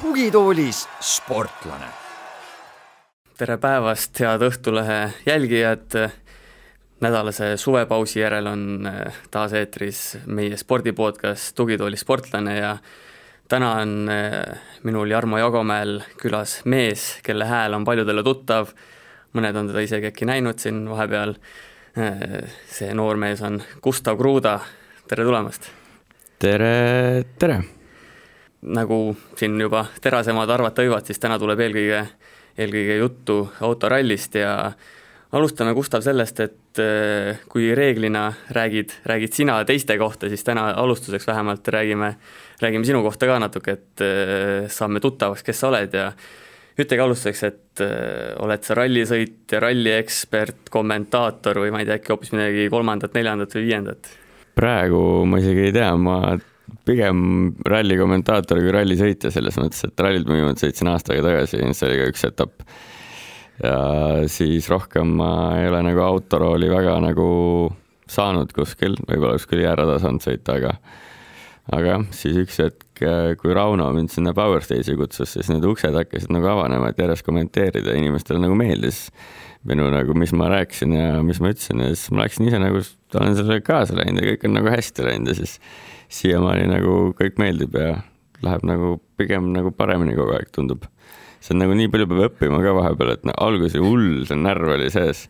tugitoolis sportlane. tere päevast, head Õhtulehe jälgijad. nädalase suvepausi järel on äh, taas eetris meie spordipodcast Tugitooli sportlane ja täna on äh, minul Jarmo Jagomäel külas mees, kelle hääl on paljudele tuttav. mõned on teda isegi äkki näinud siin vahepeal. Äh, see noormees on Gustav Kruda, tere tulemast. tere, tere nagu siin juba terasemad arvata võivad, siis täna tuleb eelkõige, eelkõige juttu autorallist ja alustame, Gustav, sellest, et äh, kui reeglina räägid, räägid sina teiste kohta, siis täna alustuseks vähemalt räägime, räägime sinu kohta ka natuke, et äh, saame tuttavaks, kes sa oled ja ütlegi alustuseks, et äh, oled sa rallisõitja, ralliekspert, kommentaator või ma ei tea, äkki hoopis midagi kolmandat, neljandat või viiendat? praegu ma isegi ei tea, ma pigem ralli kommentaator kui rallisõitja selles mõttes, et rallid ma viimati sõitsin aasta aega tagasi, see oli ka üks etapp. ja siis rohkem ma ei ole nagu autorooli väga nagu saanud kuskil, võib-olla kuskil jäärada saanud sõita, aga aga jah, siis üks hetk, kui Rauno mind sinna Power Stage'i kutsus, siis need uksed hakkasid nagu avanema, et järjest kommenteerida, inimestele nagu meeldis minu nagu, mis ma rääkisin ja mis ma ütlesin ja siis ma läksin ise nagu, olen sellega kaasa läinud ja kõik on nagu hästi läinud ja siis siiamaani nagu kõik meeldib ja läheb nagu pigem nagu paremini kogu aeg, tundub. see on nagu nii palju peab õppima ka vahepeal, et no alguses hull, see närv oli sees,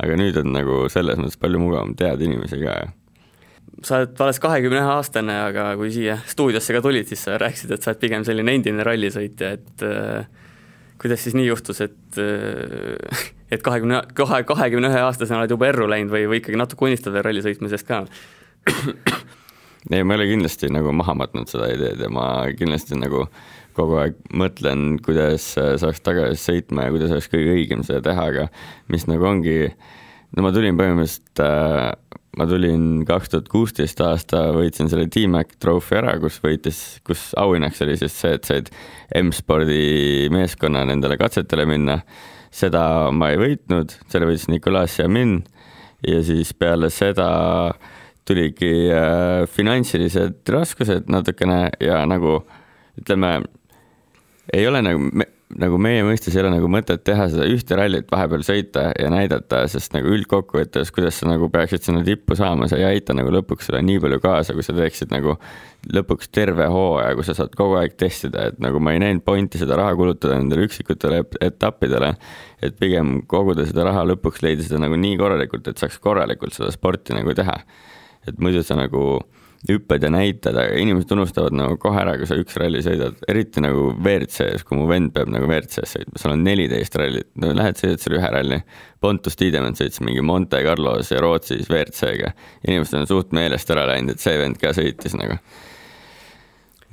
aga nüüd on nagu selles mõttes palju mugavam, tead inimesi ka ja sa oled alles kahekümne ühe aastane, aga kui siia stuudiosse ka tulid, siis sa rääkisid, et sa oled pigem selline endine rallisõitja, et äh, kuidas siis nii juhtus, et äh, et kahekümne, kahe, kahekümne ühe aastasena oled juba erru läinud või, või ikkagi natuke unistad veel rallisõitmisest ka? ei, ma ei ole kindlasti nagu maha matnud seda ideed ja ma kindlasti nagu kogu aeg mõtlen, kuidas saaks tagasi sõitma ja kuidas oleks kõige õigem seda teha, aga mis nagu ongi, no ma tulin põhimõtteliselt äh, ma tulin kaks tuhat kuusteist aasta, võitsin selle T-Mac Trophy ära, kus võitis, kus auhinnaks oli siis see, et said M-spordi meeskonna nendele katsetele minna. seda ma ei võitnud, selle võitis Nicolas Jamin ja siis peale seda tuligi äh, finantsilised raskused natukene ja nagu ütleme, ei ole nagu nagu meie mõistes ei ole nagu mõtet teha seda ühte rallit vahepeal sõita ja näidata, sest nagu üldkokkuvõttes, kuidas sa nagu peaksid sinna tippu saama, see ei aita nagu lõpuks sulle nii palju kaasa, kui sa teeksid nagu lõpuks terve hooaja, kus sa saad kogu aeg testida, et nagu ma ei näinud pointi seda raha kulutada nendele üksikutele etappidele. et pigem koguda seda raha lõpuks, leida seda nagu nii korralikult, et saaks korralikult seda sporti nagu teha et muidu sa nagu hüppad ja näitad, aga inimesed unustavad nagu kohe ära, kui sa üks ralli sõidad, eriti nagu WRC-s, kui mu vend peab nagu WRC-s sõitma, seal on neliteist rallit, no lähed sõidad seal ühe ralli. Pontus Tiidemand sõitis mingi Monte Carlos ja Rootsis WRC-ga, inimesed on suht meelest ära läinud, et see vend ka sõitis nagu.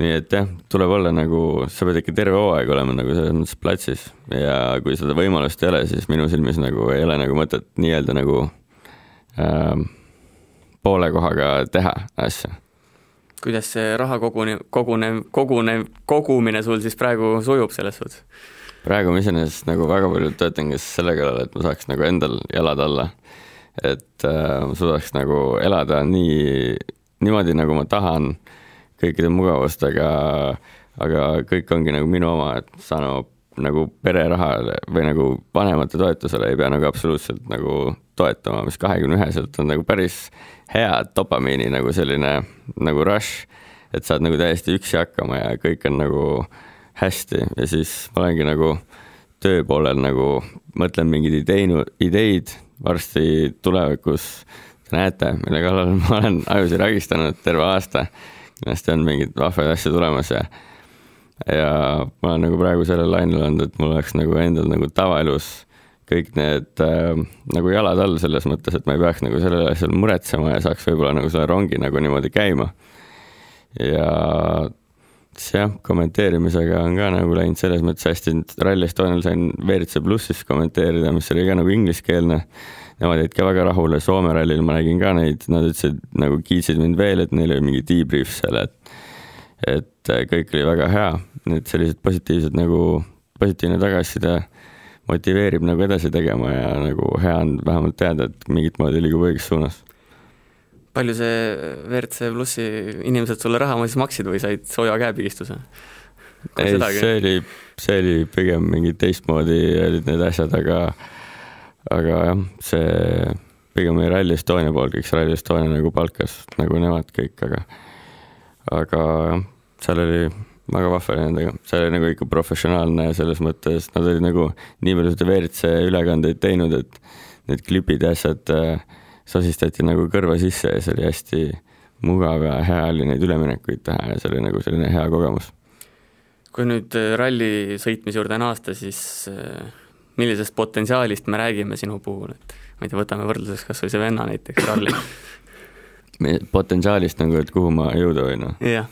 nii et jah, tuleb olla nagu, sa pead ikka terve hooaeg olema nagu selles mõttes platsis ja kui seda võimalust ei ole, siis minu silmis nagu ei ole nagu mõtet nii-öelda nagu äh, poole kohaga teha asja. Kuidas see raha kogune, kogune, kogune, kogumine sul siis praegu sujub selles suhtes? praegu ma iseenesest nagu väga palju töötangi selle kallal, et ma saaks nagu endal jalad alla. et äh, ma suudaks nagu elada nii, niimoodi, nagu ma tahan, kõikide mugavustega, aga kõik ongi nagu minu oma, et saan oma nagu pererahale või nagu vanemate toetusele ei pea nagu absoluutselt nagu toetama, mis kahekümne üheselt on nagu päris hea dopamiini nagu selline nagu rush, et saad nagu täiesti üksi hakkama ja kõik on nagu hästi ja siis ma olengi nagu töö poolel nagu mõtlen mingeid ideinu, ideid varsti tulevikus. Te näete, mille kallal ma olen ajusid ragistanud terve aasta. kindlasti on mingeid vahvaid asju tulemas ja, ja ma olen nagu praegu sellel lainel olnud, et mul oleks nagu endal nagu tavaelus kõik need äh, nagu jalad all selles mõttes, et ma ei peaks nagu sellel asjal muretsema ja saaks võib-olla nagu selle rongi nagu niimoodi käima. ja siis jah, kommenteerimisega on ka nagu läinud selles mõttes hästi, Rally Estonial sain WRC plussis kommenteerida, mis oli ka nagu ingliskeelne. Nemad jäid ka väga rahule, Soome rallil ma nägin ka neid, nad ütlesid nagu kiitsid mind veel, et neil oli mingi debrief seal, et et kõik oli väga hea, need sellised positiivsed nagu positiivne tagasiside motiveerib nagu edasi tegema ja nagu hea on vähemalt teada, et mingit moodi liigub õiges suunas. palju see WRC plussi inimesed sulle raha siis maksid või said sooja käepigistuse? ei, see oli, see oli pigem mingi teistmoodi olid need asjad, aga, aga jah, see pigem oli Rally Estonia pool, see Rally Estonia nagu palkas nagu nemad kõik, aga, aga jah, seal oli väga vahva oli nendega, see oli nagu ikka professionaalne selles mõttes, nad olid nagu nii palju seda WRC ülekandeid teinud, et need klipid ja asjad äh, sosistati nagu kõrva sisse ja see oli hästi mugav ja hea oli neid üleminekuid teha ja see oli nagu selline hea kogemus. kui nüüd äh, ralli sõitmise juurde naasta, siis äh, millisest potentsiaalist me räägime sinu puhul, et ma ei tea, võtame võrdluseks kas või see venna näiteks ralli potentsiaalist nagu, et kuhu ma jõuda võin või? jah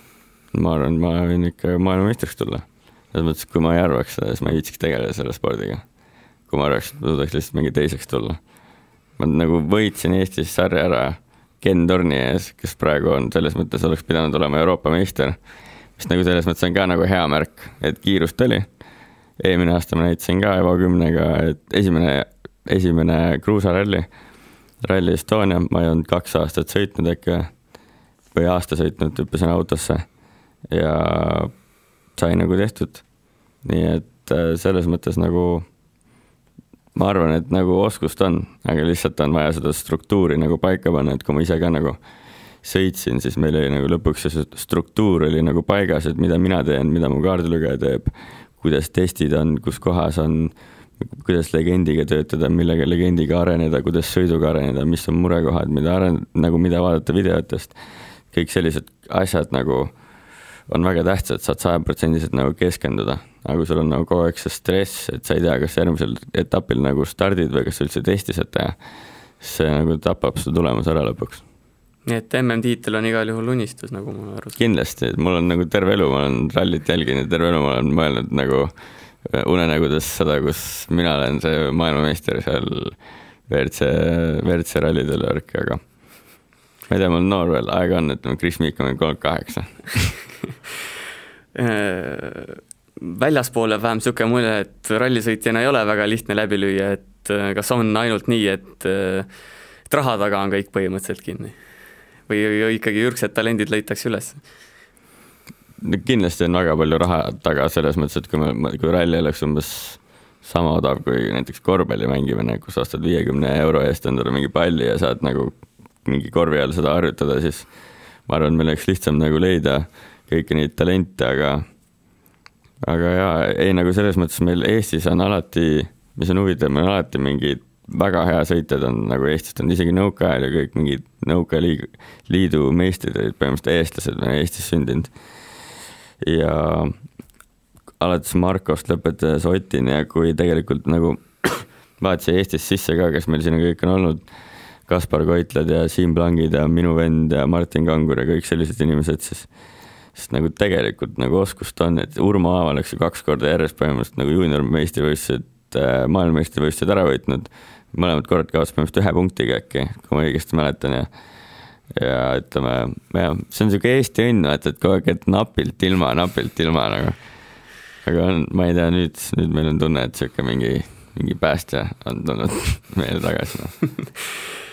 ma arvan, ma võin ikka maailmameistriks tulla. selles mõttes, kui ma ei arvaks seda, siis ma ei viitsiks tegeleda selle spordiga. kui ma arvaks, et ma suudaks lihtsalt mingi teiseks tulla. ma nagu võitsin Eestis sarja ära Ken Torni ees, kes praegu on, selles mõttes oleks pidanud olema Euroopa meister. mis nagu selles mõttes on ka nagu hea märk, et kiirust oli. eelmine aasta ma näitasin ka Evo kümnega, et esimene, esimene kruusaralli, Rally Estonia, ma ei olnud kaks aastat sõitnud äkki või aasta sõitnud, hüppasin autosse ja sai nagu tehtud. nii et äh, selles mõttes nagu ma arvan, et nagu oskust on, aga lihtsalt on vaja seda struktuuri nagu paika panna, et kui ma ise ka nagu sõitsin, siis meil oli nagu lõpuks see struktuur oli nagu paigas, et mida mina teen, mida mu kaardilugeja teeb, kuidas testid on, kus kohas on, kuidas legendiga töötada, millega legendiga areneda, kuidas sõiduga areneda, mis on murekohad, mida aren-, nagu mida vaadata videotest. kõik sellised asjad nagu on väga tähtsad, saad sajaprotsendiliselt nagu keskenduda, aga kui sul on nagu kogu aeg see stress, et sa ei tea, kas järgmisel etapil nagu stardid või kas sa üldse testi saad teha, see nagu tapab su tulemuse ära lõpuks. nii et MM-tiitel on igal juhul unistus, nagu ma aru saan? kindlasti, mul on nagu terve elu, ma olen rallit jälginud ja terve elu ma olen mõelnud nagu unenägudes seda, kus mina olen see maailmameister seal WRC, WRC rallidel ja värki, aga ma ei tea, ma olen noor veel, aega on, ütleme, Chris Meek on kolmkümmend kaheksa Äh, väljaspool jääb vähem niisugune mulje, et rallisõitjana ei ole väga lihtne läbi lüüa, et äh, kas on ainult nii, et äh, et raha taga on kõik põhimõtteliselt kinni? või ikkagi ürgsed talendid leitakse üles? kindlasti on väga palju raha taga selles mõttes, et kui me, kui ralli oleks umbes sama odav kui näiteks korvpalli mängimine, kus ostad viiekümne euro eest endale mingi palli ja saad nagu mingi korvi all seda harjutada, siis ma arvan, meil oleks lihtsam nagu leida kõiki neid talente, aga aga jaa, ei nagu selles mõttes meil Eestis on alati, mis on huvitav, meil on alati mingid väga hea sõitjad on nagu Eestist on isegi nõukaajal ja kõik mingid nõukaaliidu, liidu meistrid olid põhimõtteliselt eestlased, Eestis sündinud. ja alates Markost lõpetades Otini ja kui tegelikult nagu vaatasin Eestis sisse ka, kes meil siin kõik on olnud, Kaspar Koitlad ja Siim Plangid ja minu vend ja Martin Kangur ja kõik sellised inimesed, siis sest nagu tegelikult nagu oskust on, et Urmo Aav oleks ju kaks korda järjest põhimõtteliselt nagu juuniormeistrivõistlused, äh, maailmameistrivõistlused ära võitnud. mõlemad korrad kaotas põhimõtteliselt ühe punktiga äkki, kui ma õigesti mäletan ja ja ütleme, jah, see on niisugune Eesti õnn, vaata, et kogu aeg, et napilt ilma, napilt ilma nagu. aga on, ma ei tea, nüüd, nüüd meil on tunne, et niisugune mingi, mingi päästja on tulnud meile tagasi no.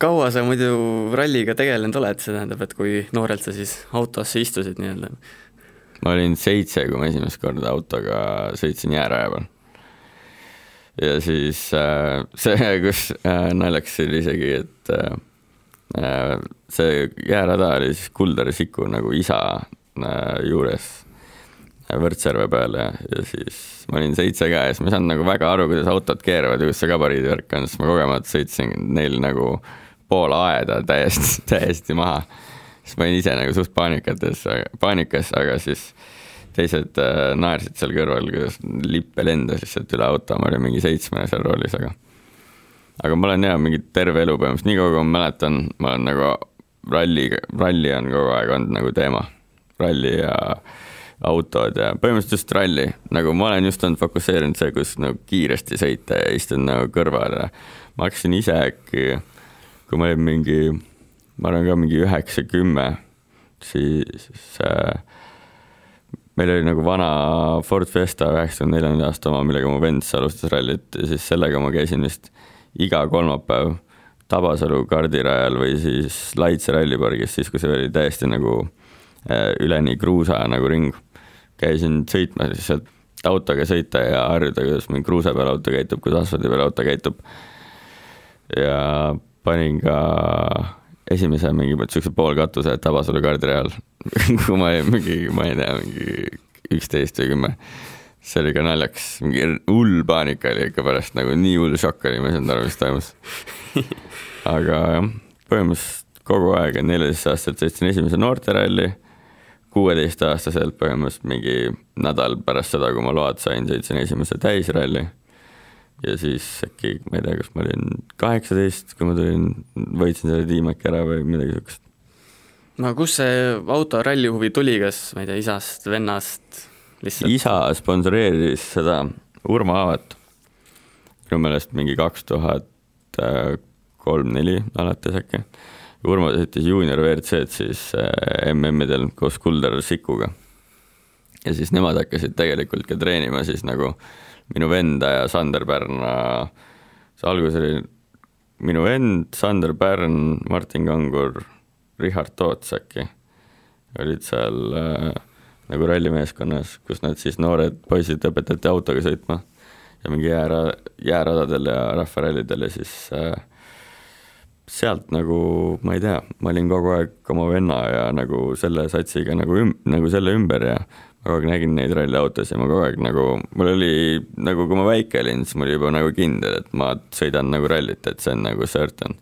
kaua sa muidu ralliga tegelenud oled, see tähendab, et kui noorelt sa siis autosse istusid nii-öelda? ma olin seitse, kui ma esimest korda autoga sõitsin jääraja peal. ja siis äh, see, kus äh, naljakas oli isegi, et äh, see jäärada oli siis Kuldari Siku nagu isa äh, juures Võrtsjärve peal ja, ja siis ma olin seitse ka ja siis ma ei saanud nagu väga aru, kuidas autod keeravad ja kuidas see gabariidivärk on, siis ma kogemata sõitsin neil nagu äh, pool aeda täiesti, täiesti maha. siis ma olin ise nagu suht paanikates, paanikas, aga siis teised äh, naersid seal kõrval, kuidas lippe lendas lihtsalt üle auto, ma olin mingi seitsmene seal roolis, aga aga ma olen jah, mingi terve elu põhimõtteliselt, nii kaua kui ma mäletan, ma olen nagu ralli, ralli on kogu aeg olnud nagu teema. ralli ja autod ja põhimõtteliselt just ralli, nagu ma olen just olnud fokusseerinud see, kus nagu kiiresti sõita ja istun nagu kõrval ja ma hakkasin ise äkki kui ma olin mingi, ma arvan ka mingi üheksa, kümme, siis äh, meil oli nagu vana Ford Fiesta üheksakümne neljanda aasta oma, millega mu vend alustas rallit ja siis sellega ma käisin vist iga kolmapäev Tabasalu kardirajal või siis Laitse rallipargis, siis kui see oli täiesti nagu äh, üleni kruusa nagu ring. käisin sõitmas siis sealt autoga sõita ja harjuda, kuidas mingi kruusa peal auto käitub, kuidas asfaldi peal auto käitub. ja panin ka esimese mingi siukse poolkatuse Tabasalu kardirajal kui ma olin mingi, ma ei tea, mingi üksteist või kümme. see oli ka naljakas, mingi hull paanika oli ikka pärast nagu nii hull šokk oli, ma ei saanud aru, mis toimus. aga jah, põhimõtteliselt kogu aeg, neljateistaastaselt sõitsin esimese noorteralli, kuueteistaastaselt põhimõtteliselt mingi nädal pärast seda, kui ma load sain, sõitsin esimese täisralli ja siis äkki, ma ei tea, kas ma olin kaheksateist, kui ma tulin, võitsin selle tiimaki ära või midagi siukest. no kust see autoralli huvi tuli, kas ma ei tea, isast, vennast lihtsalt? isa sponsoreeris seda Urmo Aavat minu meelest mingi kaks tuhat kolm-neli alates äkki. Urmo sõitis juunior WRC-d siis äh, MM-idel koos Kuldar Sikuga. ja siis nemad hakkasid tegelikult ka treenima siis nagu äh, minu venda ja Sander Pärna, see algus oli minu vend, Sander Pärn, Martin Kangur, Richard Toots äkki. Olid seal äh, nagu rallimeeskonnas, kus nad siis noored poisid õpetati autoga sõitma ja mingi jäära, jääradadel ja rahvarallidel ja siis äh, sealt nagu, ma ei tea, ma olin kogu aeg oma venna ja nagu selle satsiga nagu üm-, nagu selle ümber ja kogu aeg nägin neid ralliautosid ja ma kogu aeg nagu, mul oli nagu, kui ma väike olin, siis mul oli juba nagu kindel, et ma sõidan nagu rallit, et see on nagu certain.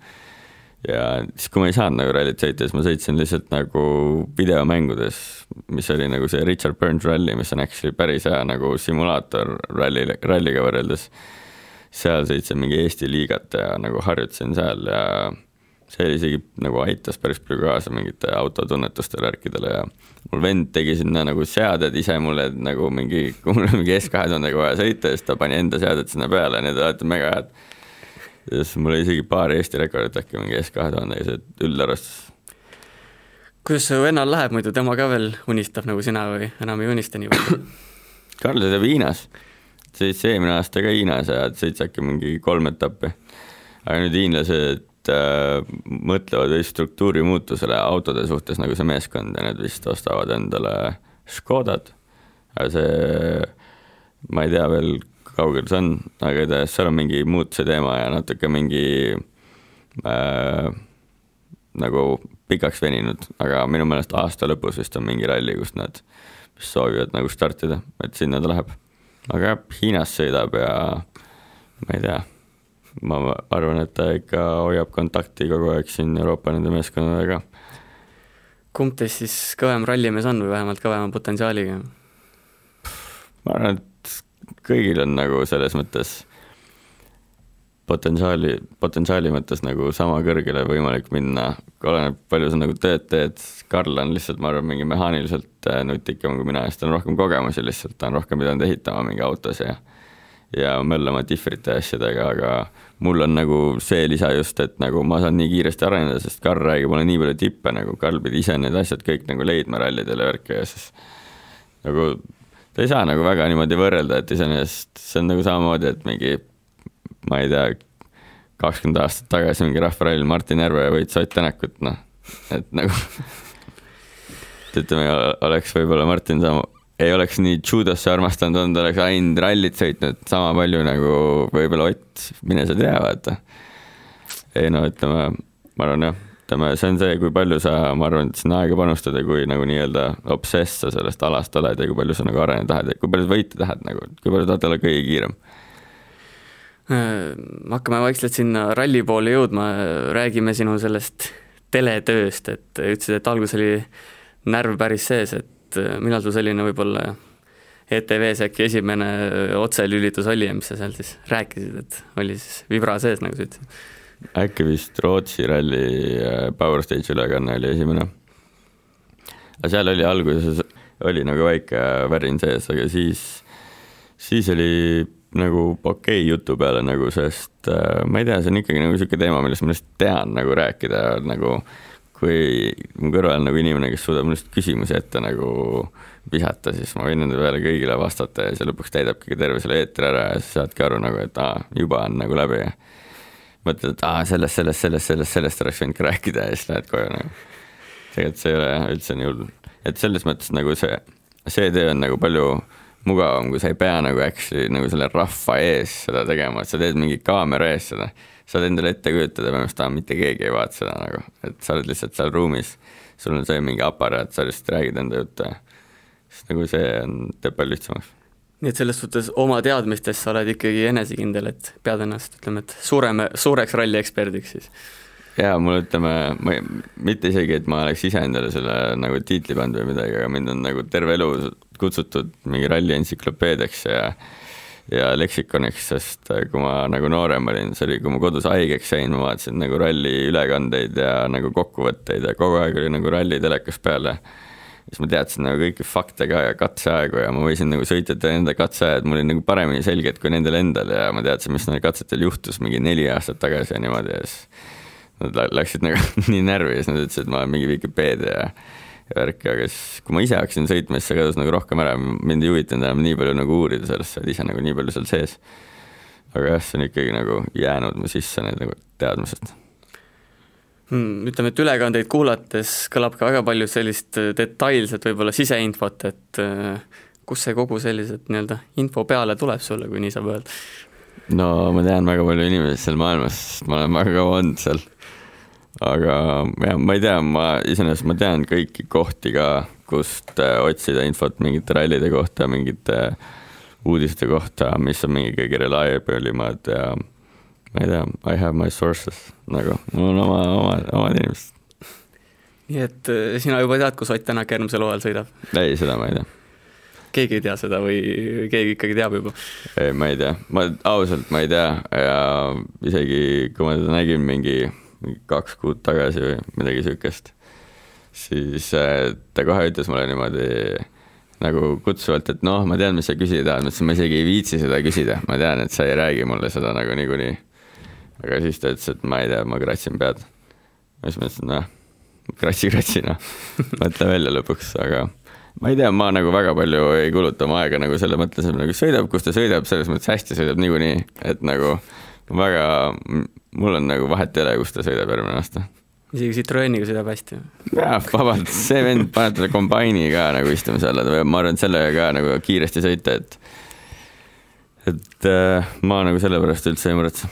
ja siis, kui ma ei saanud nagu rallit sõita, siis ma sõitsin lihtsalt nagu videomängudes, mis oli nagu see Richard Burns ralli, mis on actually päris hea nagu simulaator ralli, ralliga võrreldes. seal sõitsin mingi Eesti liigat ja nagu harjutasin seal ja see isegi nagu aitas päris palju kaasa mingite autotunnetustele, värkidele ja mul vend tegi sinna nagu seaded ise mulle nagu mingi, kui mul oli mingi S kahe tuhandega vaja sõita, siis ta pani enda seaded sinna peale, need olid mega head. ja siis mul oli isegi paar Eesti rekordit äkki mingi S kahe tuhandega, see üldarvestus. kuidas su vennal läheb muidu, tema ka veel unistab nagu sina või enam ei unista nii palju? Karl sõidab Hiinas, sõitis eelmine aasta ka Hiinas ja sõitis äkki mingi kolm etappi. aga nüüd hiinlased äh, mõtlevad vist struktuuri muutusele autode suhtes nagu see meeskond ja need vist ostavad endale Škodad. aga see, ma ei tea veel, kaugel see on, aga igatahes seal on mingi muutuse teema ja natuke mingi äh, nagu pikaks veninud, aga minu meelest aasta lõpus vist on mingi ralli, kus nad soovivad nagu startida, et sinna ta läheb. aga Hiinas sõidab ja ma ei tea ma arvan, et ta ikka hoiab kontakti kogu aeg siin Euroopa nende meeskondadega. kumb teist siis kõvem rallimees on või vähemalt kõvema potentsiaaliga? ma arvan, et kõigil on nagu selles mõttes potentsiaali, potentsiaali mõttes nagu sama kõrgele võimalik minna, oleneb, palju sa nagu tööd teed, Karl on lihtsalt, ma arvan, mingi mehaaniliselt äh, nutikam kui mina, sest tal on rohkem kogemusi lihtsalt, ta on rohkem pidanud ehitama mingi autos ja ja möllama difrite asjadega, aga mul on nagu see lisa just, et nagu ma saan nii kiiresti areneda, sest Karl räägib mulle nii palju tippe, nagu Karl pidi ise need asjad kõik nagu leidma rallidel ja värki ja siis nagu ta ei saa nagu väga niimoodi võrrelda, et iseenesest see on nagu samamoodi, et mingi ma ei tea, kakskümmend aastat tagasi mingi rahvarallil Martin Järve võitis Ott Tänakut, noh, et nagu ütleme, oleks võib-olla Martin sama ei oleks nii judosse armastanud olnud, oleks ainult rallit sõitnud. Sama palju nagu võib-olla Ott, mine sa tea, vaata. ei no ütleme, ma arvan jah, ütleme, see on see, kui palju sa, ma arvan, et sinna aega panustada, kui nagu nii-öelda obsess sa sellest alast oled ja kui palju sa nagu areneda tahad ja kui palju sa võita tahad nagu, kui palju tahad olla kõige kiirem. Äh, hakkame vaikselt sinna ralli poole jõudma, räägime sinu sellest teletööst, et ütlesid, et alguses oli närv päris sees, et et äh, millal sul selline võib-olla ETV-s äkki esimene otselülitus oli ja mis sa seal siis rääkisid, et oli siis vibra sees, nagu sa ütlesid? äkki vist Rootsi ralli äh, Power Stage ülekanne oli esimene. aga seal oli alguses, oli nagu väike värin sees, aga siis, siis oli nagu okei okay jutu peale nagu, sest äh, ma ei tea, see on ikkagi nagu niisugune teema, millest ma lihtsalt tean nagu rääkida nagu kui mu kõrval nagu inimene, kes suudab minust küsimusi ette nagu visata, siis ma võin nende peale kõigile vastata ja see lõpuks täidabki terve selle eetri ära ja siis saadki aru nagu, et aa, juba on nagu läbi. mõtled, et aa, sellest, sellest, sellest, sellest, sellest oleks võinud ka rääkida ja siis lähed koju nagu. tegelikult see ei ole üldse nii hull, et selles mõttes nagu see, see töö on nagu palju mugavam, kui sa ei pea nagu actually nagu selle rahva ees seda tegema, et sa teed mingi kaamera ees seda saad endale ette kujutada, põhimõtteliselt mitte keegi ei vaata seda nagu, et sa oled lihtsalt seal ruumis, sul on see mingi aparaat, sa lihtsalt räägid enda juttu ja siis nagu see on, teeb palju lihtsamaks. nii et selles suhtes oma teadmistes sa oled ikkagi enesekindel, et pead ennast, ütleme, et suurema, suureks rallieksperdiks siis? jaa, mul ütleme, ma ei, mitte isegi, et ma oleks ise endale selle nagu tiitli pannud või midagi, aga mind on nagu terve elu kutsutud mingi ralli entsüklopeediaks ja ja leksikoniks, sest äh, kui ma nagu noorem olin, see oli, kui ma kodus haigeks jäin, ma vaatasin nagu ralli ülekandeid ja nagu kokkuvõtteid ja kogu aeg oli nagu ralli telekas peal ja siis ma teadsin nagu kõiki fakte ka ja katseaegu ja ma võisin nagu sõitjate enda katseajad, mul oli nagu paremini selged kui nendel endal ja ma teadsin, mis neil katsetel juhtus mingi neli aastat tagasi ja niimoodi ja siis nad läksid nagu nii närvi ja siis nad ütlesid, et ma olen mingi Vikipeedia ja värki, aga siis, kui ma ise hakkasin sõitma, siis see kadus nagu rohkem ära, mind ei huvitanud enam nii palju nagu uurida sellest, sa oled ise nagu nii palju seal sees. aga jah, see on ikkagi nagu jäänud mu sisse, need nagu teadmised hmm,. ütleme, et ülekandeid kuulates kõlab ka väga palju sellist äh, detailset võib-olla siseinfot, et äh, kust see kogu sellised nii-öelda info peale tuleb sulle, kui nii saab öelda? no ma tean väga palju inimesi seal maailmas, ma olen väga kaua olnud seal aga jah, ma ei tea, ma iseenesest ma tean kõiki kohti ka, kust äh, otsida infot mingite rallide kohta, mingite uudiste kohta, mis on mingi kõige reliable imad ja ma ei tea, I have my sources nagu, mul on oma, oma, omad inimesed. nii et äh, sina juba tead, kus Ott Tänak järgmisel hooajal sõidab? ei, seda ma ei tea. keegi ei tea seda või keegi ikkagi teab juba? ei, ma ei tea, ma ausalt, ma ei tea ja isegi kui ma teda nägin mingi mingi kaks kuud tagasi või midagi sihukest. siis äh, ta kohe ütles mulle niimoodi nagu kutsuvalt, et noh, ma tean, mis sa küsida tahad, ma ütlesin, ma isegi ei viitsi seda küsida, ma tean, et sa ei räägi mulle seda nagu niikuinii. aga siis ta ütles, et ma ei tea, ma kratsin pead. siis ma ütlesin, noh, kratsi, kratsi, noh, mõtle välja lõpuks, aga ma ei tea, ma nagu väga palju ei kuluta oma aega nagu selle mõttes, et nagu sõidab, kus ta sõidab, selles mõttes hästi sõidab niikuinii, et nagu väga mul on nagu vahet ei ole, kus ta sõidab järgmine aasta. isegi Citroeniga sõidab hästi? jaa, vabalt, see vend paneb talle kombaini ka nagu istumise alla, ta võib, ma arvan, et sellega ka nagu kiiresti sõita, et et äh, ma nagu selle pärast üldse ei muretse.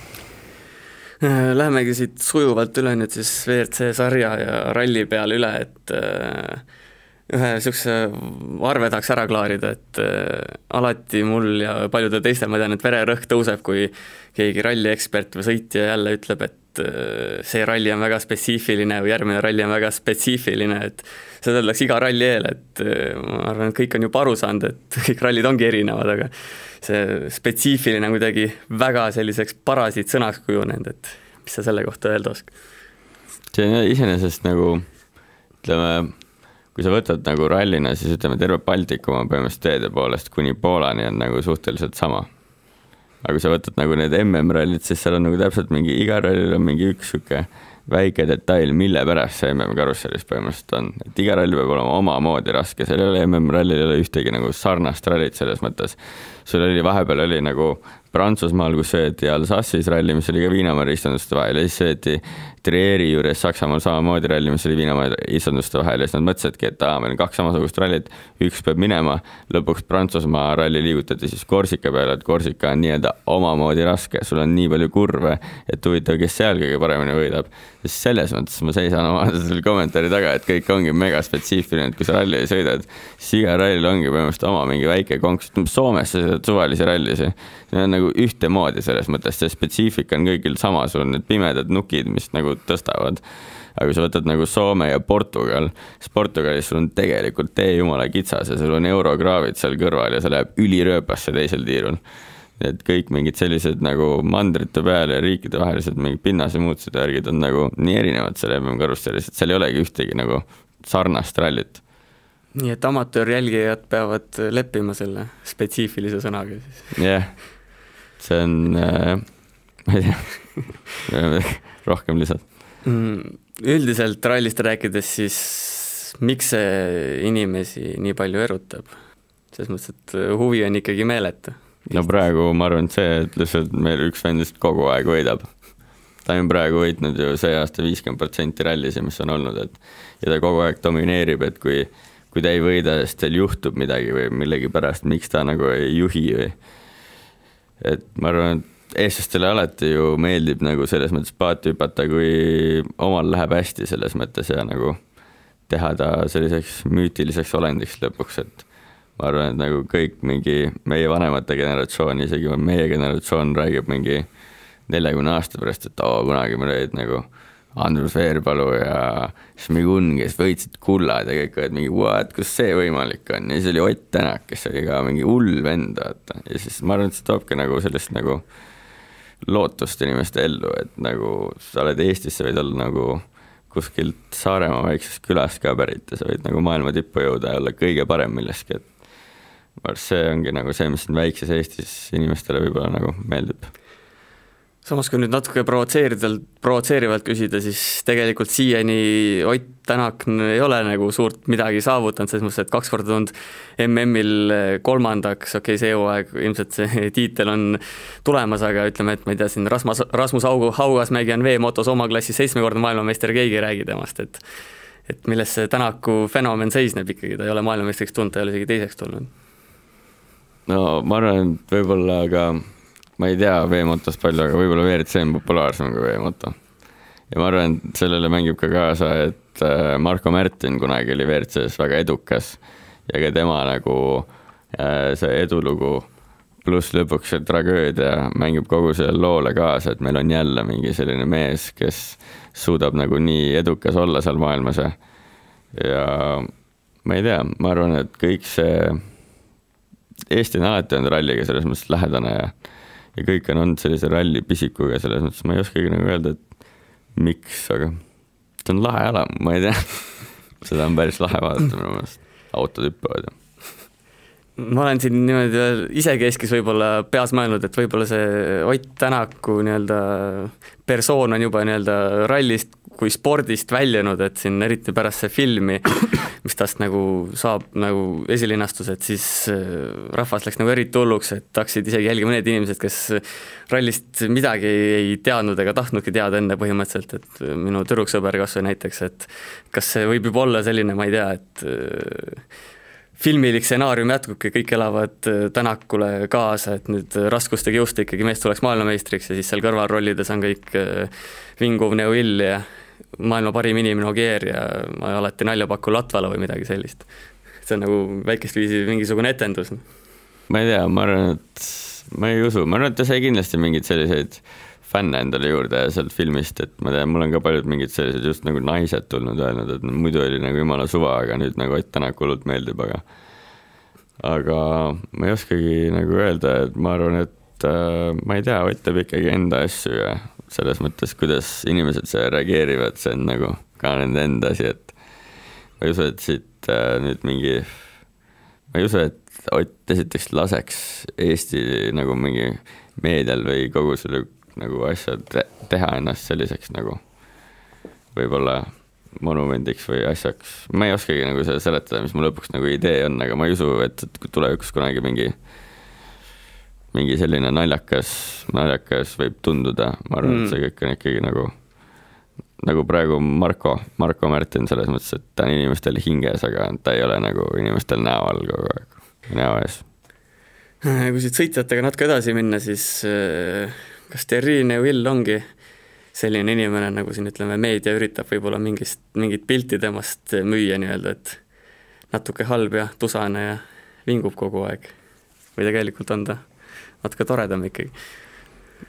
Äh, lähemegi siit sujuvalt üle nüüd siis WRC sarja ja ralli peale üle, et äh, ühe niisuguse arve tahaks ära klaarida, et äh, alati mul ja paljudel teistel, ma tean, et vererõhk tõuseb, kui keegi ralliekspert või sõitja jälle ütleb, et äh, see ralli on väga spetsiifiline või järgmine ralli on väga spetsiifiline, et seda öeldakse iga ralli eel, et äh, ma arvan, et kõik on juba aru saanud, et kõik rallid ongi erinevad, aga see spetsiifiline kuidagi väga selliseks parasiitsõnaks kujunenud, et mis sa selle kohta öelda oskad? see on iseenesest nagu ütleme, kui sa võtad nagu rallina, siis ütleme, terve Baltikum on põhimõtteliselt teede poolest kuni Poolani on nagu suhteliselt sama. aga kui sa võtad nagu need MM-rallid, siis seal on nagu täpselt mingi, igal rallil on mingi üks sihuke väike detail, mille pärast see MM-karussellis põhimõtteliselt on, et iga rall peab olema omamoodi raske, seal ei ole MM-rallil ei ole ühtegi nagu sarnast rallit selles mõttes. sul oli vahepeal oli nagu Prantsusmaal, kus sõideti Alsace'is ralli, mis oli ka Viinamäe istanduste vahel ja siis sõideti Trieri juures Saksamaal samamoodi ralli, mis oli Viinamäe istanduste vahel ja siis nad mõtlesidki, et aa, meil on kaks samasugust rallit, üks peab minema, lõpuks Prantsusmaa ralli liigutati siis Korsika peale, et Korsika on nii-öelda omamoodi raske, sul on nii palju kurve, et huvitav, kes seal kõige paremini võidab. sest selles mõttes ma seisan oma selle kommentaari taga, et kõik ongi mega spetsiifiline, et kui sa ralli sõidad, siis iga rallil ongi põhimõtteliselt oma mingi väike konks, Soomes sa sõidad suvalisi rallisid, see on nagu nagu ühtemoodi selles mõttes, see spetsiifika on kõigil sama, sul on need pimedad nukid, mis nagu tõstavad. aga kui sa võtad nagu Soome ja Portugal, siis Portugalis sul on tegelikult tee jumala kitsas ja sul on eurokraavid seal kõrval ja see läheb ülirööpasse teisel tiirul et kõik mingid sellised nagu mandrite peal ja riikide vahelised mingid pinnasemuutused ja värgid on nagu nii erinevad seal MM-karussellis, et seal ei olegi ühtegi nagu sarnast rallit. nii et amatöörjälgijad peavad leppima selle spetsiifilise sõnaga siis? jah yeah see on äh,, ma ei tea rohkem lisada mm,. üldiselt rallist rääkides, siis miks see inimesi nii palju erutab? selles mõttes, et huvi on ikkagi meeletu. no praegu ma arvan, et see, et lihtsalt meil üks vend lihtsalt kogu aeg võidab. ta on praegu võitnud ju see aasta viiskümmend protsenti rallisid, mis on olnud, et ja ta kogu aeg domineerib, et kui, kui ta ei võida, siis teil juhtub midagi või millegipärast, miks ta nagu ei juhi või et ma arvan, et eestlastele alati ju meeldib nagu selles mõttes paati hüpata, kui omal läheb hästi selles mõttes ja nagu teha ta selliseks müütiliseks olendiks lõpuks, et ma arvan, et nagu kõik mingi meie vanemate generatsioon, isegi meie generatsioon räägib mingi neljakümne aasta pärast, et oo, kunagi meil olid nagu Andrus Veerpalu ja Šmigun, kes võitsid kullad ja kõik olid mingi what, kus see võimalik on ja siis oli Ott Tänak, kes oli ka mingi hull vend, vaata. ja siis ma arvan, et see toobki nagu sellist nagu lootust inimeste ellu, et nagu sa oled Eestis, sa võid olla nagu kuskilt Saaremaa väiksest külast ka pärit ja sa võid nagu maailma tippu jõuda ja olla kõige parem milleski, et ma arvan, see ongi nagu see, mis siin väikses Eestis inimestele võib-olla nagu meeldib samas, kui nüüd natuke provotseeridelt, provotseerivalt küsida, siis tegelikult siiani Ott Tänak ei ole nagu suurt midagi saavutanud, selles mõttes, et kaks korda tulnud MM-il kolmandaks, okei okay,, see hooaeg ilmselt see tiitel on tulemas, aga ütleme, et ma ei tea, siin Rasmus, Rasmus Augu, Haugasmägi on V-motos oma klassis seitsmekordne maailmameister, keegi ei räägi temast, et et milles see Tänaku fenomen seisneb ikkagi, ta ei ole maailmameistriks tulnud, ta ei ole isegi teiseks tulnud. no ma arvan, et võib-olla ka ma ei tea veemotost palju, aga võib-olla WRC on populaarsem kui veemoto. ja ma arvan, et sellele mängib ka kaasa, et äh, Marko Märtin kunagi oli WRC-s väga edukas ja ka tema nagu äh, see edulugu pluss lõpuks see tragöödia mängib kogu sellele loole kaasa, et meil on jälle mingi selline mees, kes suudab nagu nii edukas olla seal maailmas ja ja ma ei tea, ma arvan, et kõik see, Eesti on alati olnud ralliga selles mõttes lähedane ja ja kõik on olnud sellise ralli pisikuga, selles mõttes ma ei oskagi nagu öelda, et miks, aga see on lahe ala, ma ei tea. Seda on päris lahe vaadata minu meelest, autod hüppavad ja ma olen siin niimoodi isekeskis võib-olla peas mõelnud, et võib-olla see Ott Tänaku nii-öelda persoon on juba nii-öelda rallist kui spordist väljunud, et siin eriti pärast see filmi, mis tast nagu saab nagu esilinastus, et siis äh, rahvas läks nagu eriti hulluks, et hakkasid isegi jälgima need inimesed, kes rallist midagi ei teadnud ega tahtnudki teada enne põhimõtteliselt, et minu tüdruksõber kas või näiteks, et kas see võib juba olla selline, ma ei tea, et äh, filmilik stsenaarium jätkubki, kõik elavad äh, Tänakule kaasa, et nüüd raskustega jõusta ikkagi mees tuleks maailmameistriks ja siis seal kõrvalrollides on kõik vinguv Neuvill ja maailma parim inimene Ogier ja ma alati nalja pakun Latvala või midagi sellist. see on nagu väikest viisi mingisugune etendus. ma ei tea, ma arvan, et ma ei usu, ma arvan, et ta sai kindlasti mingeid selliseid fänne endale juurde sealt filmist, et ma tean, mul on ka paljud mingid sellised just nagu naised tulnud öelnud, et muidu oli nagu jumala suva, aga nüüd nagu Ott Tänak hullult meeldib, aga aga ma ei oskagi nagu öelda, et ma arvan, et äh, ma ei tea, Ott teeb ikkagi enda asju ja selles mõttes, kuidas inimesed sellele reageerivad, see on nagu ka nende enda asi, et ma ei usu, et siit äh, nüüd mingi, ma ei usu, et Ott esiteks laseks Eesti nagu mingi meedial või kogu selle nagu asja te teha ennast selliseks nagu võib-olla monumendiks või asjaks, ma ei oskagi nagu seda seletada, mis mu lõpuks nagu idee on, aga ma ei usu, et tulevikus kunagi mingi mingi selline naljakas, naljakas võib tunduda, ma arvan mm., et see kõik on ikkagi nagu, nagu praegu Marko, Marko Märtin selles mõttes, et ta on inimestel hinges, aga ta ei ole nagu inimestel näo all kogu aeg, näo ees. kui siit sõitjatega natuke edasi minna, siis äh, kas Thierry Neuville ongi selline inimene, nagu siin ütleme, meedia üritab võib-olla mingist, mingit pilti temast müüa nii-öelda, et natuke halb ja tusane ja vingub kogu aeg või tegelikult on ta natuke toredam ikkagi.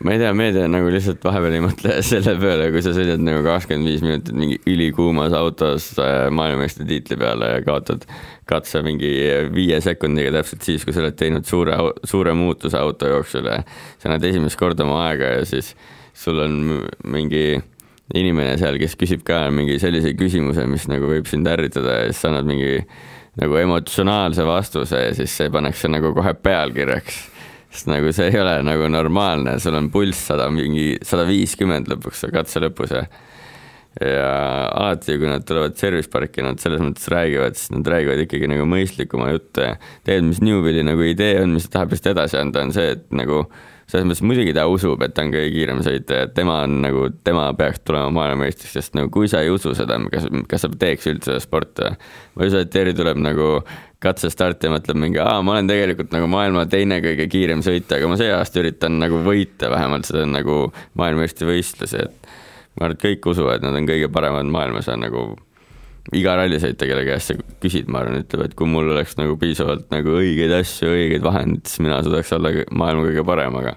Ma ei tea, meedia nagu lihtsalt vahepeal ei mõtle selle peale, kui sa sõidad nagu kakskümmend viis minutit mingi ülikuumas autos maailmameistritiitli peale ja kaotad katse mingi viie sekundiga täpselt siis, kui sa oled teinud suure, suure muutuse auto jooksul ja sa näed esimest korda oma aega ja siis sul on mingi inimene seal, kes küsib ka mingi sellise küsimuse, mis nagu võib sind ärritada ja siis sa annad mingi nagu emotsionaalse vastuse ja siis see pannakse nagu kohe pealkirjaks sest nagu see ei ole nagu normaalne, sul on pulss sada mingi, sada viiskümmend lõpuks katse lõpus ja ja alati, kui nad tulevad service parki, nad selles mõttes räägivad, siis nad räägivad ikkagi nagu mõistlikuma juttu ja tegelikult, mis Newbilli nagu idee on, mis ta tahab just edasi anda, on see, et nagu selles mõttes muidugi ta usub, et ta on kõige kiirem sõitja, et tema on nagu, tema peaks tulema maailmameistriks, sest nagu kui sa ei usu seda, kas, kas sa teeks üldse sporti või? ma ei usu, et Terri tuleb nagu katsestarti ja mõtleb mingi, aa, ma olen tegelikult nagu maailma teine kõige kiirem sõitja, aga ma see aasta üritan nagu võita vähemalt seda nagu maailmameistrivõistlusi, et ma arvan, et kõik usuvad, nad on kõige paremad maailmas ja nagu iga rallisõitja, kelle käest sa küsid, ma arvan, ütleb, et kui mul oleks nagu piisavalt nagu õigeid asju, õigeid vahendeid, siis mina suudaks olla maailma kõige parem, aga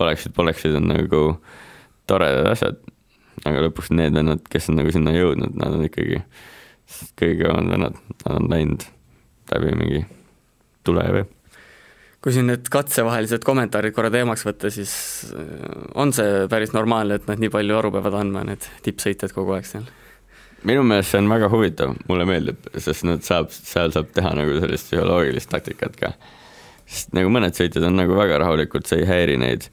oleksid-poleksid on nagu toredad asjad. aga lõpuks need vennad, kes on nagu sinna jõudnud, nad on ikkagi kõige kõvemad vennad, nad on läinud läbi mingi tule vee kui siin need katsevahelised kommentaarid korra teemaks võtta, siis on see päris normaalne, et nad nii palju aru peavad andma, need tippsõitjad kogu aeg seal? minu meelest see on väga huvitav, mulle meeldib, sest nad saab, seal saab teha nagu sellist psühholoogilist taktikat ka. sest nagu mõned sõitjad on nagu väga rahulikud, see ei häiri neid,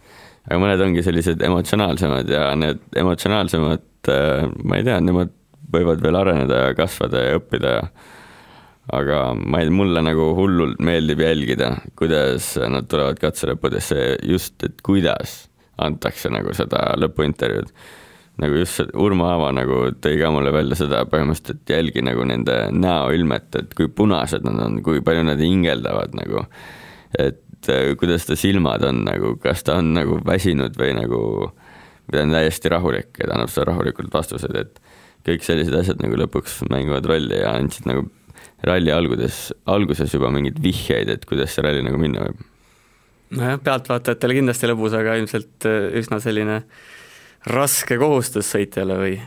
aga mõned ongi sellised emotsionaalsemad ja need emotsionaalsemad, äh, ma ei tea, nemad võivad veel areneda ja kasvada ja õppida ja aga ma ei, mulle nagu hullult meeldib jälgida, kuidas nad tulevad katselõppudesse, just, et kuidas antakse nagu seda lõpuintervjuud nagu just see Urmo Aava nagu tõi ka mulle välja seda põhimõtteliselt, et jälgi nagu nende näoilmet, et kui punased nad on, kui palju nad hingeldavad nagu. et äh, kuidas ta silmad on nagu, kas ta on nagu väsinud või nagu, või ta on täiesti rahulik ja ta annab seda rahulikult vastused, et kõik sellised asjad nagu lõpuks mängivad rolli ja andsid nagu ralli alguses, alguses juba mingeid vihjeid, et kuidas see ralli nagu minna võib. nojah, pealtvaatajatele kindlasti lõbus, aga ilmselt äh, üsna selline raske kohustus sõitjale või?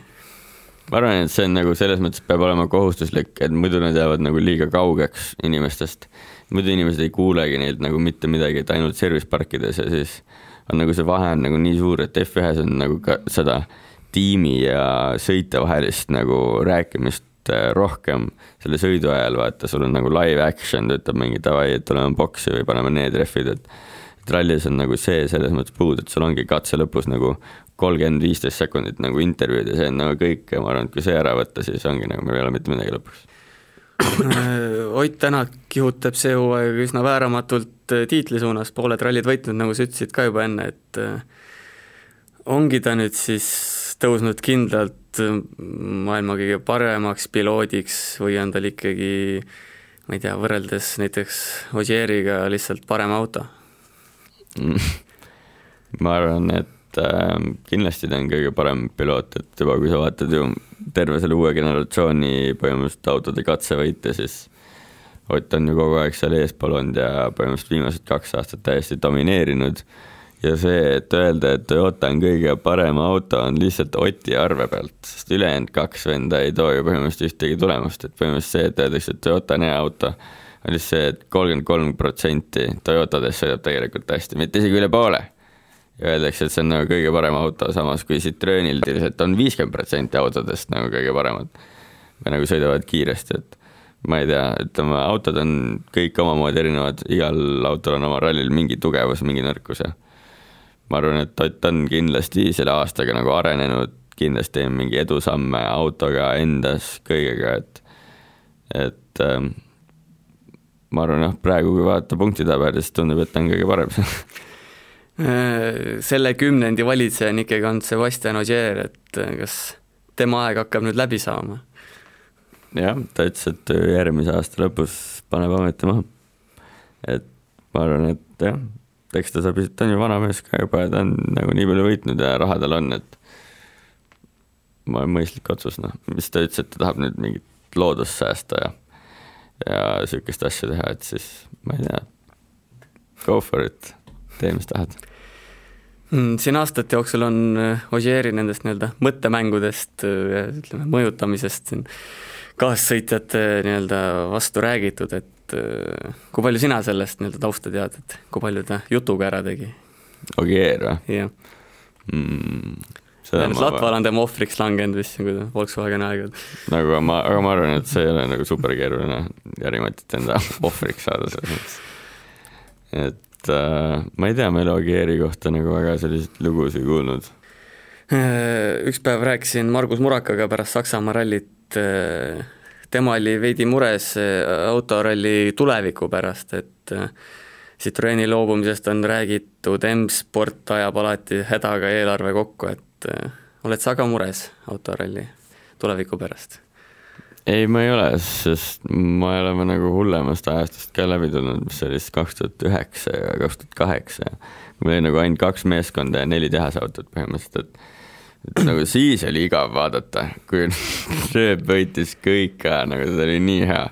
ma arvan, et see on nagu selles mõttes peab olema kohustuslik, et muidu nad jäävad nagu liiga kaugeks inimestest. muidu inimesed ei kuulegi neilt nagu mitte midagi, et ainult service parkides ja siis on nagu see vahe on nagu nii suur, et F1-s on nagu ka seda tiimi ja sõitja vahelist nagu rääkimist äh, rohkem selle sõidu ajal, vaata, sul on nagu live action, ta ütleb mingi davai, et tuleme boksi või paneme need rehvid, et et rallis on nagu see selles mõttes puudu, et sul ongi katse lõpus nagu kolmkümmend, viisteist sekundit nagu intervjuud ja see on nagu kõik ja ma arvan, et kui see ära võtta, siis ongi nagu meil ei ole mitte midagi lõpuks. Ott Tänak kihutab see hooaeg üsna vääramatult äh, tiitli suunas, pooled rallid võitnud, nagu sa ütlesid ka juba enne, et äh, ongi ta nüüd siis tõusnud kindlalt äh, maailma kõige paremaks piloodiks või on tal ikkagi ma ei tea, võrreldes näiteks Ogieriga lihtsalt parem auto ma arvan, et äh, kindlasti ta on kõige parem piloot, et juba kui sa vaatad ju terve selle uue generatsiooni põhimõtteliselt autode katsevõite, siis Ott on ju kogu aeg seal eespool olnud ja põhimõtteliselt viimased kaks aastat täiesti domineerinud. Ja see, et öelda, et Toyota on kõige parem auto, on lihtsalt Oti arve pealt, sest ülejäänud kaks venda ei too ju põhimõtteliselt ühtegi tulemust, et põhimõtteliselt see, et öeldakse, et Toyota on hea auto, on lihtsalt see et, et kolmkümmend kolm protsenti Toyotadest sõidab tegelikult hästi, mitte isegi üle poole ja öeldakse, et see on nagu kõige parem auto, samas kui Citroenil ilmselt on viiskümmend protsenti autodest nagu kõige paremad. või nagu sõidavad kiiresti, et ma ei tea, ütleme, autod on kõik omamoodi erinevad, igal autol on oma rallil mingi tugevus, mingi nõrkus ja ma arvan, et Ott on kindlasti selle aastaga nagu arenenud, kindlasti mingi edusamme autoga endas, kõigega, et, et ähm, ma arvan, jah, praegu kui vaadata punktitabelit, siis tundub, et ta on kõige parem Äh, selle kümnendi valitseja on ikkagi olnud Sebastian Ogier, et äh, kas tema aeg hakkab nüüd läbi saama? jah, ta ütles, et järgmise aasta lõpus paneb ameti maha. et ma arvan, et jah, eks ta saab, ta on ju vana mees ka juba ja ta on nagu nii palju võitnud ja raha tal on, et ma olen mõistlik otsus, noh, mis ta ütles, et ta tahab nüüd mingit loodust säästa ja ja sihukest asja teha, et siis ma ei tea, go for it. Tee, mis tahad. Mm, siin aastate jooksul on äh, Ogieri nendest nii-öelda mõttemängudest äh, ja ütleme, mõjutamisest siin kaassõitjate nii-öelda vastu räägitud, et äh, kui palju sina sellest nii-öelda tausta tead, et kui palju ta jutuga ära tegi? Ogier või? jah mm,. Latval on tema ohvriks langenud vist, kui ta Volkswageni aegad. nagu ma, aga ma arvan, et see ei ole nagu super keeruline Jari-Matit enda ohvriks saada selles mõttes. et äh, ma ei tea, ma ei ole Agieri kohta nagu väga selliseid lugusid kuulnud. Üks päev rääkisin Margus Murakaga pärast Saksamaa rallit, tema oli veidi mures autoralli tuleviku pärast, et Citroeni loobumisest on räägitud, M-sport ajab alati hädaga eelarve kokku, et oled sa ka mures autoralli tuleviku pärast? ei, ma ei ole, sest me oleme nagu hullemast ajastust ka läbi tulnud, mis oli siis kaks tuhat üheksa ja kaks tuhat kaheksa meil oli nagu ainult kaks meeskonda ja neli tehasautot põhimõtteliselt, et et nagu siis oli igav vaadata, kui Rööp võitis kõik ka, nagu see oli nii hea.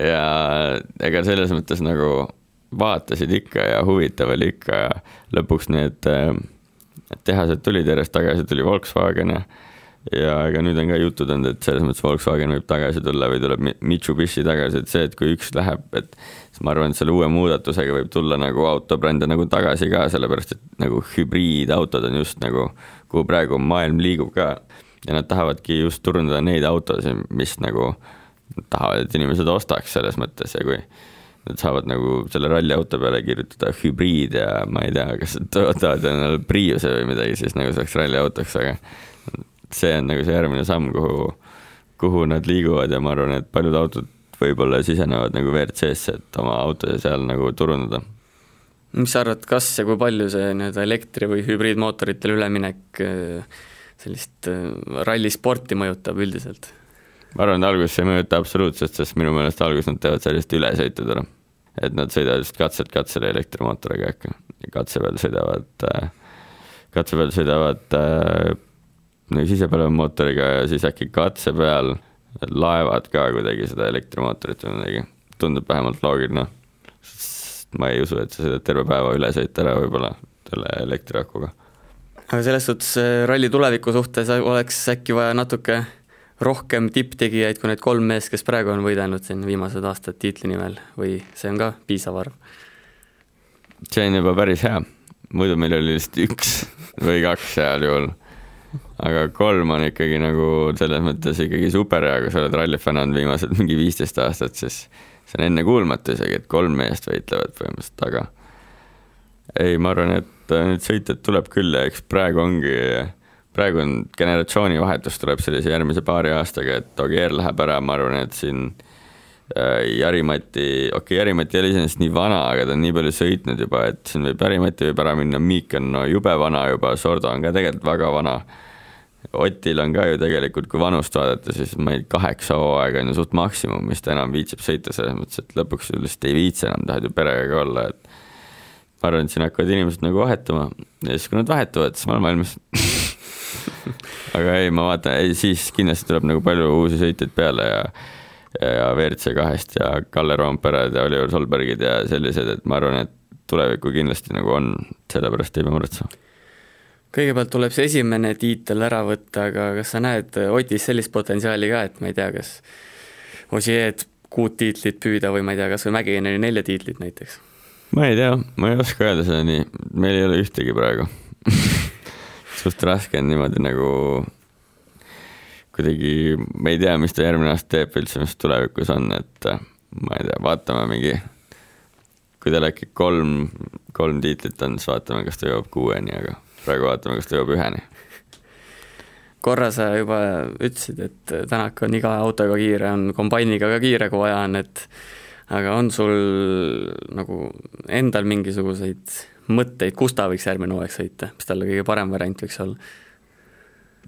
ja ega selles mõttes nagu vaatasid ikka ja huvitav oli ikka ja lõpuks need äh, tehased tulid järjest tagasi, tuli Volkswagen ja ja ega nüüd on ka jutud olnud, et selles mõttes Volkswagen võib tagasi tulla või tuleb Mitsubishi tagasi, et see, et kui üks läheb, et siis ma arvan, et selle uue muudatusega võib tulla nagu autobrände nagu tagasi ka, sellepärast et nagu hübriidautod on just nagu, kuhu praegu maailm liigub ka. ja nad tahavadki just turundada neid autosid, mis nagu tahavad, et inimesed ostaks selles mõttes ja kui nad saavad nagu selle ralliauto peale kirjutada hübriid ja ma ei tea, kas nad tahavad endale Priuse või midagi, siis nagu see oleks ralliautoks, aga see on nagu see järgmine samm, kuhu, kuhu nad liiguvad ja ma arvan, et paljud autod võib-olla sisenevad nagu WRC-sse, et oma autosid seal nagu turundada. mis sa arvad, kas ja kui palju see nii-öelda elektri- või hübriidmootoritele üleminek äh, sellist äh, rallisporti mõjutab üldiselt? ma arvan, et alguses ei mõjuta absoluutselt, sest minu meelest alguses nad teevad sellist ülesõitud ära. et nad sõidavad just katselt katsele elektrimootoriga äkki, katse peal sõidavad, äh, katse peal sõidavad sisepõlevmootoriga ja siis äkki katse peal laevad ka kuidagi seda elektrimootorit või midagi, tundub vähemalt loogiline. ma ei usu, et sa sõidad terve päeva üle sõita ära võib-olla selle elektriakuga. aga selles suhtes äh, ralli tuleviku suhtes oleks äkki vaja natuke rohkem tipptegijaid kui need kolm meest, kes praegu on võidelnud siin viimased aastad tiitli nimel või see on ka piisav arv? see on juba päris hea, muidu meil oli lihtsalt üks või kaks heal juhul aga kolm on ikkagi nagu selles mõttes ikkagi super hea, kui sa oled rallifänn olnud viimased mingi viisteist aastat, siis see on ennekuulmatu isegi, et kolm meest võitlevad põhimõtteliselt, aga ei, ma arvan, et neid sõitjaid tuleb küll ja eks praegu ongi, praegu on generatsioonivahetus tuleb sellise järgmise paari aastaga, et Ogier läheb ära, ma arvan, et siin äh, Jari-Mati, okei okay,, Jari-Mati ei ole iseenesest nii vana, aga ta on nii palju sõitnud juba, et siin võib Jari-Mati võib ära minna, Miik on no jube vana juba, Sordo on ka tegelikult väga vana Otil on ka ju tegelikult, kui vanust vaadata, siis ma ei, kaheksa hooaega on ju suht maksimum, mis ta enam viitsib sõita, selles mõttes, et lõpuks lihtsalt ei viitsi enam, tahad ju perega ka olla, et ma arvan, et siin hakkavad inimesed nagu vahetuma. Ja siis, kui nad vahetuvad, siis ma olen valmis. Aga ei, ma vaatan, ei siis kindlasti tuleb nagu palju uusi sõitjaid peale ja ja WRC kahest ja Kalle Roompered ja Oliver Solbergid ja sellised, et ma arvan, et tulevikku kindlasti nagu on, sellepärast ei pea muretsema kõigepealt tuleb see esimene tiitel ära võtta, aga kas sa näed Otis sellist potentsiaali ka, et ma ei tea, kas Osieed kuut tiitlit püüda või ma ei tea, kas või Mägineni nelja tiitlit näiteks? ma ei tea, ma ei oska öelda seda nii, meil ei ole ühtegi praegu suht raske on niimoodi nagu kuidagi, ma ei tea, mis ta järgmine aasta teeb üldse, mis tulevikus on, et ma ei tea, vaatame mingi, kui tal äkki kolm, kolm tiitlit on, siis vaatame, kas ta jõuab kuueni, aga praegu vaatame, kas ta jõuab üheni. korra sa juba ütlesid, et Tänak on iga autoga kiire, on kombainiga ka kiire, kui vaja on, et aga on sul nagu endal mingisuguseid mõtteid, kus ta võiks järgmine hooaeg sõita, mis talle kõige parem variant võiks olla?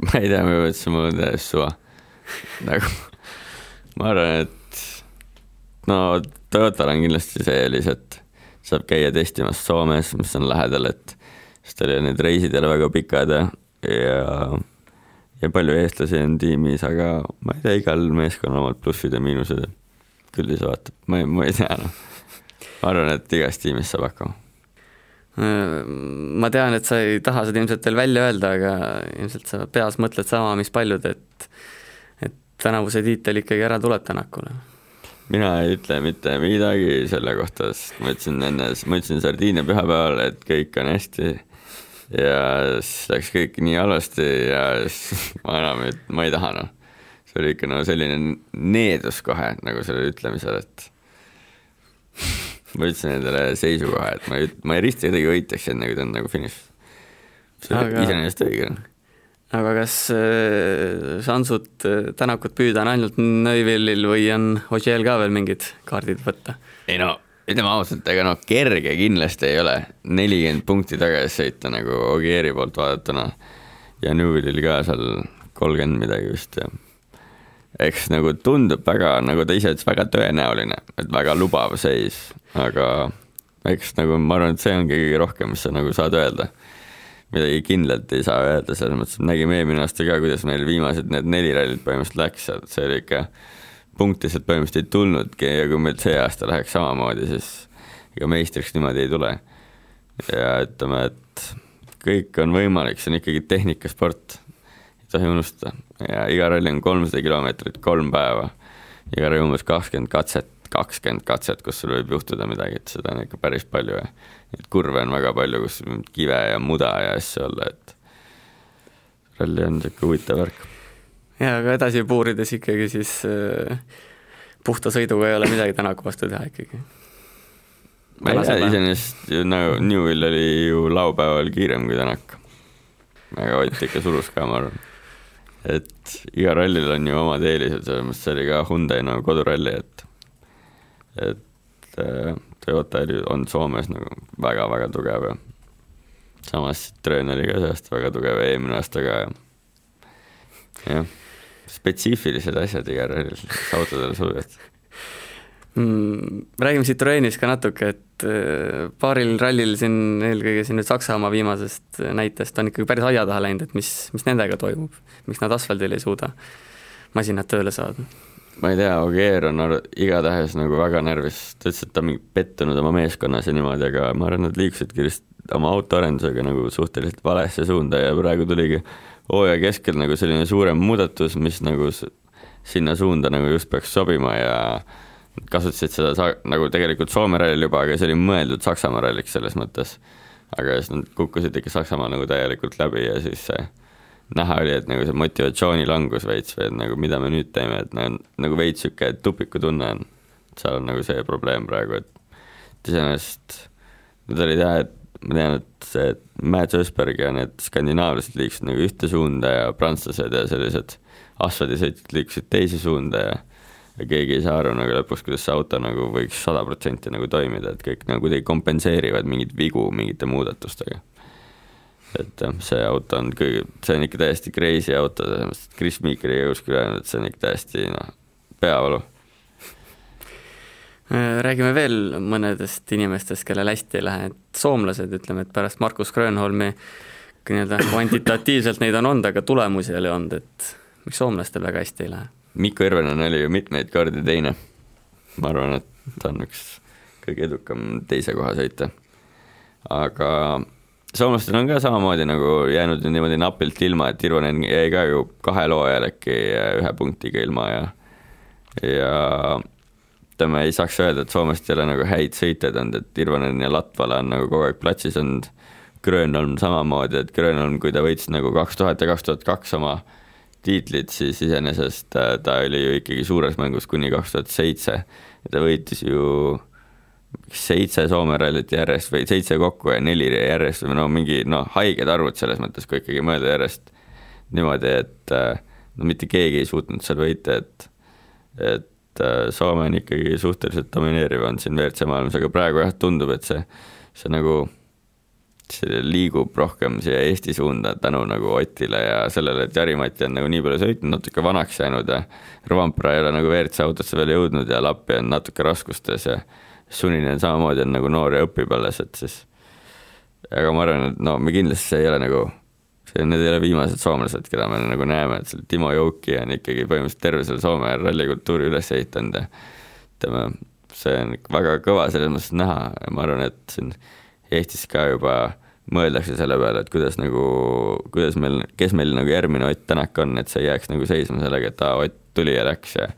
ma ei tea, ma mõtlesin, mul on täiesti suva. nagu ma arvan, et no Toyotal on kindlasti see eelis, et saab käia testimas Soomes, mis on lähedal, et sest oli need reisid jälle väga pikad ja, ja, ja palju eestlasi on tiimis, aga ma ei tea, igal meeskonnal omad plussid ja miinused. küll siis vaatab, ma ei, ma ei tea noh. ma arvan, et igas tiimis saab hakkama ma tean, et sa ei taha seda ilmselt veel välja öelda, aga ilmselt sa peas mõtled sama, mis paljud, et et tänavuse tiitel ikkagi ära tuleb Tänakule. mina ei ütle mitte midagi selle kohta, sest ma ütlesin enne, ma ütlesin Sardiinia pühapäeval, et kõik on hästi ja siis läks kõik nii halvasti ja siis ma enam, ma ei taha noh. see oli ikka nagu selline needus kohe nagu sellel ütlemisel, et ma ütlesin endale seisukoha, et ma ei, ma ei risti kedagi võitjaks enne, kui ta on nagu finiš. see on Aga... iseenesest õige. Noh. aga kas äh, šansud äh, Tänakut püüda on ainult Neuvilil või on Ogiel ka veel mingid kaardid võtta? ei no ütleme ausalt, ega noh, kerge kindlasti ei ole nelikümmend punkti tagasi sõita nagu Ogieri poolt vaadatuna. Ja Neuvilil ka seal kolmkümmend midagi vist ja eks nagu tundub väga, nagu ta ise ütles, väga tõenäoline, et väga lubav seis, aga eks nagu ma arvan, et see ongi kõige rohkem, mis sa nagu saad öelda. Midagi kindlalt ei saa öelda, selles mõttes, et nägime eelmine aasta ka, kuidas meil viimased need neli rallit põhimõtteliselt läks, see oli ikka, punkti sealt põhimõtteliselt ei tulnudki ja kui meil see aasta läheks samamoodi, siis ega meistriks niimoodi ei tule. ja ütleme, et kõik on võimalik, see on ikkagi tehnikasport, ei tohi unustada ja iga ralli on kolmsada kilomeetrit, kolm päeva, iga ralli umbes kakskümmend katset, kakskümmend katset, kus sul võib juhtuda midagi, et seda on ikka päris palju ja et kurve on väga palju, kus kive ja muda ja asju olla, et ralli on niisugune huvitav värk. Jaa, aga edasi puurides ikkagi siis äh, puhta sõiduga ei ole midagi Tänaku vastu teha ikkagi. ma ei tea, iseenesest nagu Newell oli ju laupäeval kiirem kui Tänak. aga Ott ikka surus ka, ma arvan. et igal rallil on ju omad eelised, selles mõttes see oli ka Hyundai nagu koduralli, et et äh, Toyota on Soomes nagu väga-väga tugev ja samas Citroen oli ka see aasta väga tugev ja eelmine aasta ka ja jah, spetsiifilised asjad igal autodele sobivad mm,. Räägime Citroenist ka natuke, et äh, paaril rallil siin, eelkõige siin nüüd Saksamaa viimasest näitest on ikkagi päris aia taha läinud, et mis, mis nendega toimub, miks nad asfaldil ei suuda masinat tööle saada ma ei tea, Ogier on igatahes nagu väga närvis, ta ütles, et ta on pettunud oma meeskonnas ja niimoodi, aga ma arvan, nad liikusidki lihtsalt oma autoarendusega nagu suhteliselt valesse suunda ja praegu tuligi hooaja keskel nagu selline suurem muudatus, mis nagu sinna suunda nagu just peaks sobima ja kasutasid seda sa-, nagu tegelikult Soome rallil juba, aga see oli mõeldud Saksamaa ralliks selles mõttes. aga siis nad kukkusid ikka Saksamaal nagu täielikult läbi ja siis see näha oli, et nagu see motivatsiooni langus veits või et nagu mida me nüüd teeme, et nagu, nagu veits niisugune tupikutunne on. seal on nagu see probleem praegu, et iseenesest need olid jah, et ma tean, et see Matt Ösberg ja need skandinaavlased liikusid nagu ühte suunda ja prantslased ja sellised asfaldisõitjad liikusid teise suunda ja ja keegi ei saa aru nagu lõpuks, kuidas see auto nagu võiks sada protsenti nagu toimida, et kõik nagu kuidagi kompenseerivad mingeid vigu mingite muudatustega et see auto on kõige, see on ikka täiesti crazy auto, selles mõttes, et Chris Meeker ei jõus küll öelnud, et see on ikka täiesti noh, peavalu. Räägime veel mõnedest inimestest, kellel hästi ei lähe, et soomlased, ütleme, et pärast Markus Grönholmi nii-öelda kvantitatiivselt neid on olnud, aga tulemusi ei ole olnud, et miks soomlastel väga hästi ei lähe? Mikko Irvenen oli ju mitmeid kordi teine. ma arvan, et ta on üks kõige edukam teise koha sõitja. aga soomlastel on ka samamoodi nagu jäänud niimoodi napilt ilma, et Irvonen jäi ka ju kahel hooajal äkki ühe punktiga ilma ja ja ütleme, ei saaks öelda, et Soomest ei ole nagu häid sõitjaid olnud, et Irvonen ja Latvala on nagu kogu aeg platsis olnud, Grönholm samamoodi, et Grönholm, kui ta võitis nagu kaks tuhat ja kaks tuhat kaks oma tiitlit, siis iseenesest äh, ta oli ju ikkagi suures mängus kuni kaks tuhat seitse. Ja ta võitis ju seitse Soome rallit järjest või seitse kokku ja neli järjest või no mingi noh, haiged arvud selles mõttes, kui ikkagi mõelda järjest niimoodi, et äh, no mitte keegi ei suutnud seal võita, et et äh, Soome on ikkagi suhteliselt domineeriv on siin WRC maailmas, aga praegu jah, tundub, et see, see nagu see liigub rohkem siia Eesti suunda tänu nagu Otile ja sellele, et Jari-Mati on nagu nii palju sõitnud, natuke vanaks jäänud ja Rovanpera ei ole nagu WRC autosse veel jõudnud ja Lappi on natuke raskustes ja Suninen samamoodi on nagu noor ja õpib alles, et siis aga ma arvan, et no me kindlasti, ei ole nagu, see, need ei ole viimased soomlased, keda me nagu näeme, et seal Timo Jouki on ikkagi põhimõtteliselt terve selle Soome rallikultuuri üles ehitanud ja ütleme, see on väga kõva selles mõttes näha ja ma arvan, et siin Eestis ka juba mõeldakse selle peale, et kuidas nagu, kuidas meil, kes meil nagu järgmine Ott Tänak on, et see ei jääks nagu seisma sellega, et aa, Ott tuli ja läks ja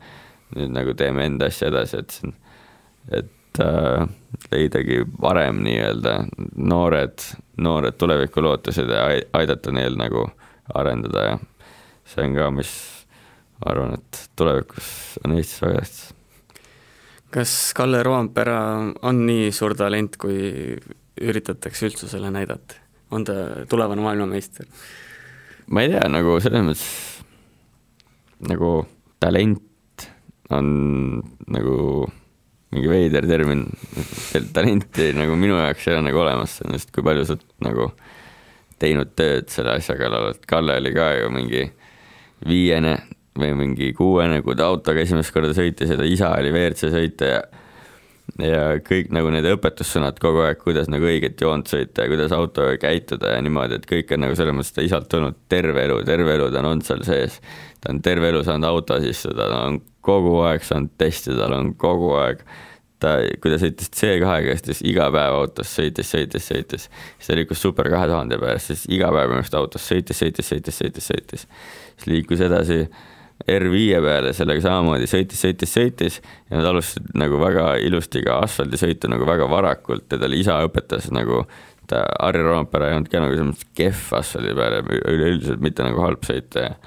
nüüd nagu teeme enda asja edasi, et on, et äh, leidagi varem nii-öelda noored, noored tulevikulootused ja aidata neil nagu arendada ja see on ka, mis ma arvan, et tulevikus on Eestis väga tähtis. kas Kalle Roompere on nii suur talent, kui üritatakse üldsusele näidata? on ta tulevane maailmameister? ma ei tea, nagu selles mõttes nagu talent on nagu mingi veider termin, talenti nagu minu jaoks ei ole nagu olemas, sest kui palju sa nagu teinud tööd selle asja kallal, et Kalle oli ka ju mingi viiene või mingi kuuene, kui ta autoga esimest korda sõitis ja ta isa oli WRC sõitja ja ja kõik nagu need õpetussõnad kogu aeg, kuidas nagu õiget joont sõita ja kuidas autoga käituda ja niimoodi, et kõik on nagu selles mõttes ta isalt tulnud terve elu, terve elu ta on olnud seal sees. ta on terve elu saanud autos istuda, ta on kogu aeg saanud testida, tal on kogu aeg ta, kui ta sõitis C2-ga, siis iga päev autos sõitis, sõitis, sõitis. siis ta liikus Super kahe tuhande peale, siis iga päev minu arust autos sõitis, sõitis, sõitis, sõitis, sõitis. siis liikus edasi R5 peale sellega samamoodi sõitis, sõitis, sõitis ja nad alustasid nagu väga ilusti ka asfaldisõitu nagu väga varakult ja tal isa õpetas nagu, ta, Harri Roompere ei olnud ka nagu selles mõttes kehv asfaldi peale, üleüldiselt mitte nagu halb sõita ja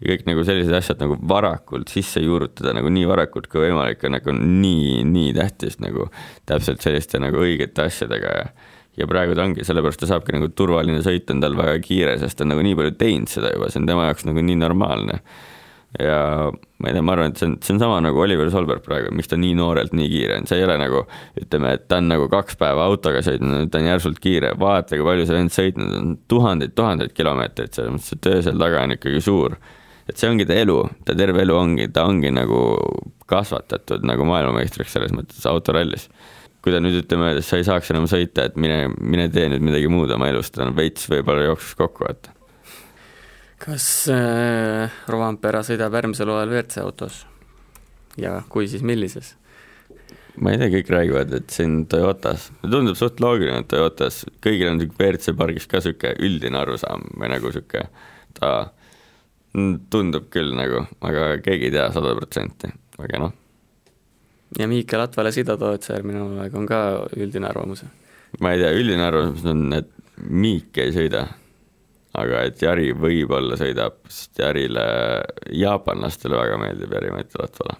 ja kõik nagu sellised asjad nagu varakult sisse juurutada nagu nii varakult kui võimalik on nagu nii, nii tähtis nagu täpselt selliste nagu õigete asjadega ja ja praegu ta ongi, sellepärast ta saabki nagu turvaline sõit on tal väga kiire, sest ta on nagu nii palju teinud seda juba, see on tema jaoks nagu nii normaalne ja ma ei tea, ma arvan, et see on, see on sama nagu Oliver Solberg praegu, miks ta nii noorelt nii kiire on, see ei ole nagu ütleme, et ta on nagu kaks päeva autoga sõitnud, ta on järsult kiire, vaata, kui palju see vend sõitnud on, tuhandeid, tuhandeid kilomeetreid, selles mõttes see töö seal taga on ikkagi suur. Et see ongi ta elu, ta terve elu ongi, ta ongi nagu kasvatatud nagu maailmameistriks selles mõttes autorallis. kui ta nüüd ütleme, et sa ei saaks enam sõita, et mine, mine tee nüüd midagi muud oma elust, ta on veits võib-olla jooksus kokku, vaata kas äh, Rovampere sõidab järgmisel hooajal WRC autos? ja kui, siis millises? ma ei tea, kõik räägivad, et siin Toyotas, tundub suht loogiline, et Toyotas, kõigil on WRC pargis ka niisugune üldine arusaam või nagu niisugune, ta tundub küll nagu, aga keegi ei tea sada protsenti, aga noh. ja Miikel Atvale sidatootsa järgmine hooaeg on ka üldine arvamus? ma ei tea, üldine arvamus on, et Miik ei sõida aga et Jari võib-olla sõidab, sest Jarile, jaapanlastele väga meeldib Jari-Mati Latvale.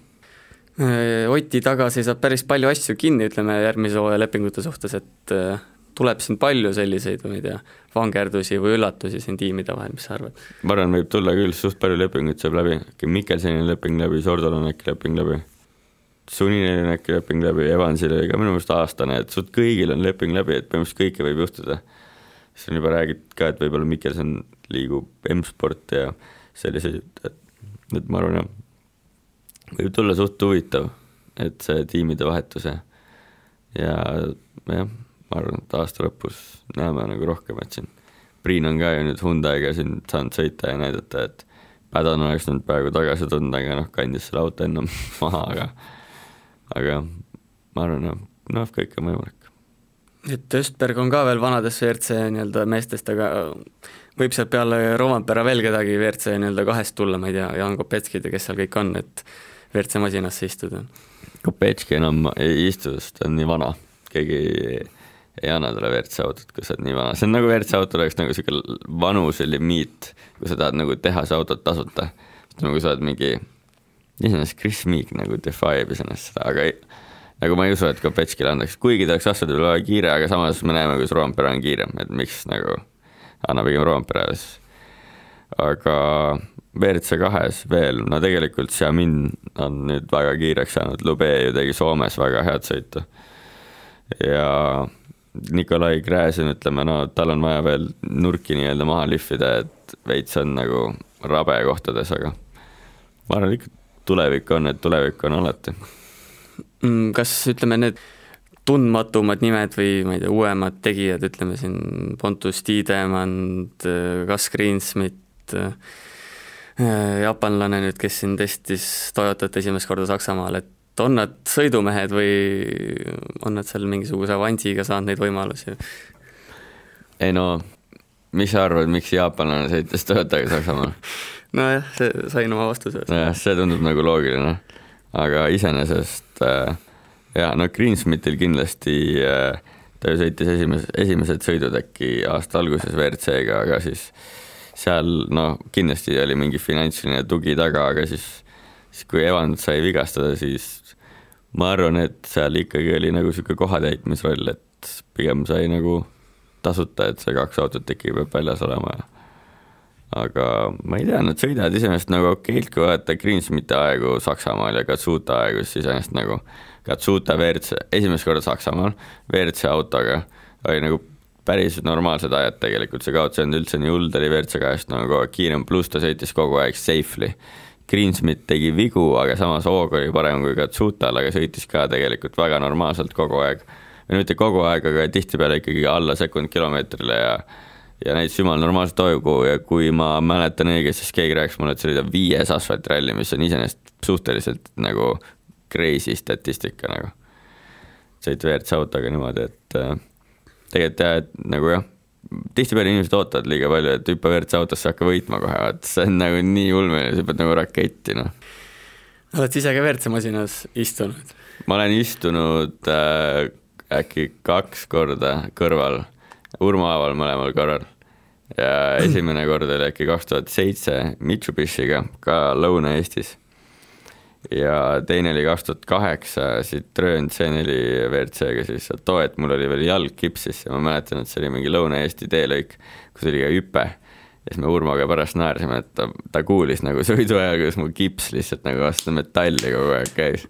Äh, Oti taga seisab päris palju asju kinni, ütleme järgmise hooaja lepingute suhtes, et äh, tuleb siin palju selliseid, ma ei tea, vangerdusi või üllatusi siin tiimide vahel, mis sa arvad? ma arvan, võib tulla küll, suht palju lepinguid saab läbi, äkki Mikkelsoni leping läbi, Sordol on äkki leping läbi, Suninil on äkki leping läbi, Evansil oli ka minu meelest aastane, et suht kõigil on leping läbi, et põhimõtteliselt kõike võib juhtuda. Siis on juba räägitud ka, et võib-olla Mikkelson liigub M-sporti ja selliseid, et, et ma arvan, jah, võib tulla suht huvitav, et see tiimide vahetus ja ja jah, ma arvan, et aasta lõpus näeme nagu rohkemat siin. Priin on ka ju nüüd Hyundai'ga siin saanud sõita ja näidata, et Pädan oleks nüüd praegu tagasi tulnud, aga noh, kandis selle auto ennem maha, aga aga ma arvan, noh, noh, kõik on võimalik et Östberg on ka veel vanadest WRC nii-öelda meestest, aga võib sealt peale Rovampere veel kedagi WRC nii-öelda kahest tulla, ma ei tea, Jaan Kopetskid ja kes seal kõik on, et WRC masinasse istuda? Kopetski enam ei istu, sest ta on nii vana, keegi ei anna talle WRC autot, kui sa oled nii vana, see on nagu WRC autol oleks nagu niisugune vanuselimiit, kui sa tahad nagu tehase autot tasuta, kui sa oled mingi, iseenesest Chris Meek nagu defy'b iseenesest seda, aga ei nagu ma ei usu, et Kopetskile andaks, kuigi ta oleks asjade peale väga kiire, aga samas me näeme, kuidas Roompere on kiirem, et miks nagu anna pigem Roompere siis. aga WRC kahes veel, no tegelikult Xiamin on nüüd väga kiireks saanud, Lube ju tegi Soomes väga head sõitu. ja Nikolai Gräzin, ütleme, no tal on vaja veel nurki nii-öelda maha lihvida, et veits on nagu rabe kohtades, aga ma arvan ikka tulevik on, et tulevik on alati. Mm, kas ütleme, need tundmatumad nimed või ma ei tea, uuemad tegijad, ütleme siin Pontus Tiidemand, Gus Greensmit, jaapanlane nüüd, kes siin testis Toyotat esimest korda Saksamaal, et on nad sõidumehed või on nad seal mingisuguse avansiga saanud neid võimalusi? ei no, mis sa arvad, miks jaapanlane sõitis Toyotaga Saksamaal? nojah, see, sain oma vastuse. nojah, see tundub nagu loogiline, aga iseenesest äh, ja no Greensmitil kindlasti äh, ta ju sõitis esimese, esimesed sõidud äkki aasta alguses WRC-ga, aga siis seal noh, kindlasti oli mingi finantsiline tugi taga, aga siis, siis kui Evans sai vigastada, siis ma arvan, et seal ikkagi oli nagu niisugune kohatäitmisroll, et pigem sai nagu tasuta, et see kaks autot ikkagi peab väljas olema aga ma ei tea, nad sõidavad iseenesest nagu okeilt, kui vaadata Greensmiti aegu Saksamaal ja Katsuta aegu, siis iseenesest nagu Katsuta WRC, esimest korda Saksamaal WRC autoga oli nagu päris normaalsed ajad tegelikult, see kaotus ei olnud üldse nii hull, ta oli WRC kahest nagu kogu aeg kiirem, pluss ta sõitis kogu aeg safely. Greensmit tegi vigu, aga samas hoog oli parem kui Katsutal, aga sõitis ka tegelikult väga normaalselt kogu aeg. või mitte kogu aeg, aga tihtipeale ikkagi alla sekund kilomeetrile ja ja näitas jumal normaalset hoogu ja kui ma mäletan õigesti, siis keegi rääkis mulle, et see oli ta viies asfaltiralli, mis on iseenesest suhteliselt nagu crazy statistika nagu. sõit WRC autoga niimoodi, et äh, tegelikult jah, et nagu jah, tihtipeale inimesed ootavad liiga palju, et hüppa WRC autosse, hakka võitma kohe, vaat see on nagu nii ulmeline, sa pead nagu raketti, noh. oled sa ise ka WRC masinas istunud? ma olen istunud äh, äkki kaks korda kõrval, Urmo Aaval mõlemal korral. ja esimene kord oli äkki kaks tuhat seitse Mitsubishiga, ka Lõuna-Eestis ja teine oli kaks tuhat kaheksa Citroen C4 WRC-ga siis too hetk mul oli veel jalg kipsis ja ma mäletan, et see oli mingi Lõuna-Eesti teelõik, kus oli ka hüpe. ja siis me Urmoga pärast naersime, et ta, ta kuulis nagu sõidu ajal, kuidas mu kips lihtsalt nagu vastu metalli kogu aeg käis.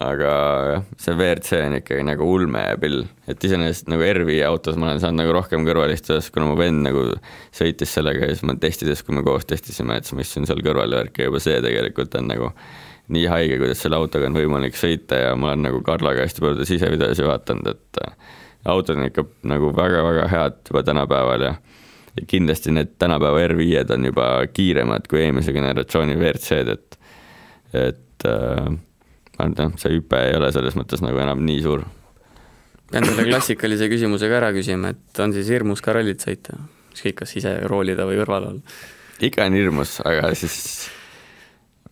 Aga jah, see WRC on ikkagi nagu ulmepill, et iseenesest nagu RV autos ma olen saanud nagu rohkem kõrval istuda, sest kuna mu vend nagu sõitis sellega ja siis ma testides, kui me koos testisime, et siis ma istusin seal kõrval ja värk ja juba see tegelikult on nagu nii haige, kuidas selle autoga on võimalik sõita ja ma olen nagu Karlaga hästi palju sisevideosi vaadanud, et äh, autod on ikka nagu väga-väga head juba tänapäeval ja ja kindlasti need tänapäeva R5-d on juba kiiremad kui eelmise generatsiooni WRC-d, et et äh, et jah, see hüpe ei ole selles mõttes nagu enam nii suur. pean selle klassikalise küsimuse ka ära küsima, et on siis hirmus ka rallit sõita, ükskõik kas ise roolida või kõrval olla? ikka on hirmus, aga siis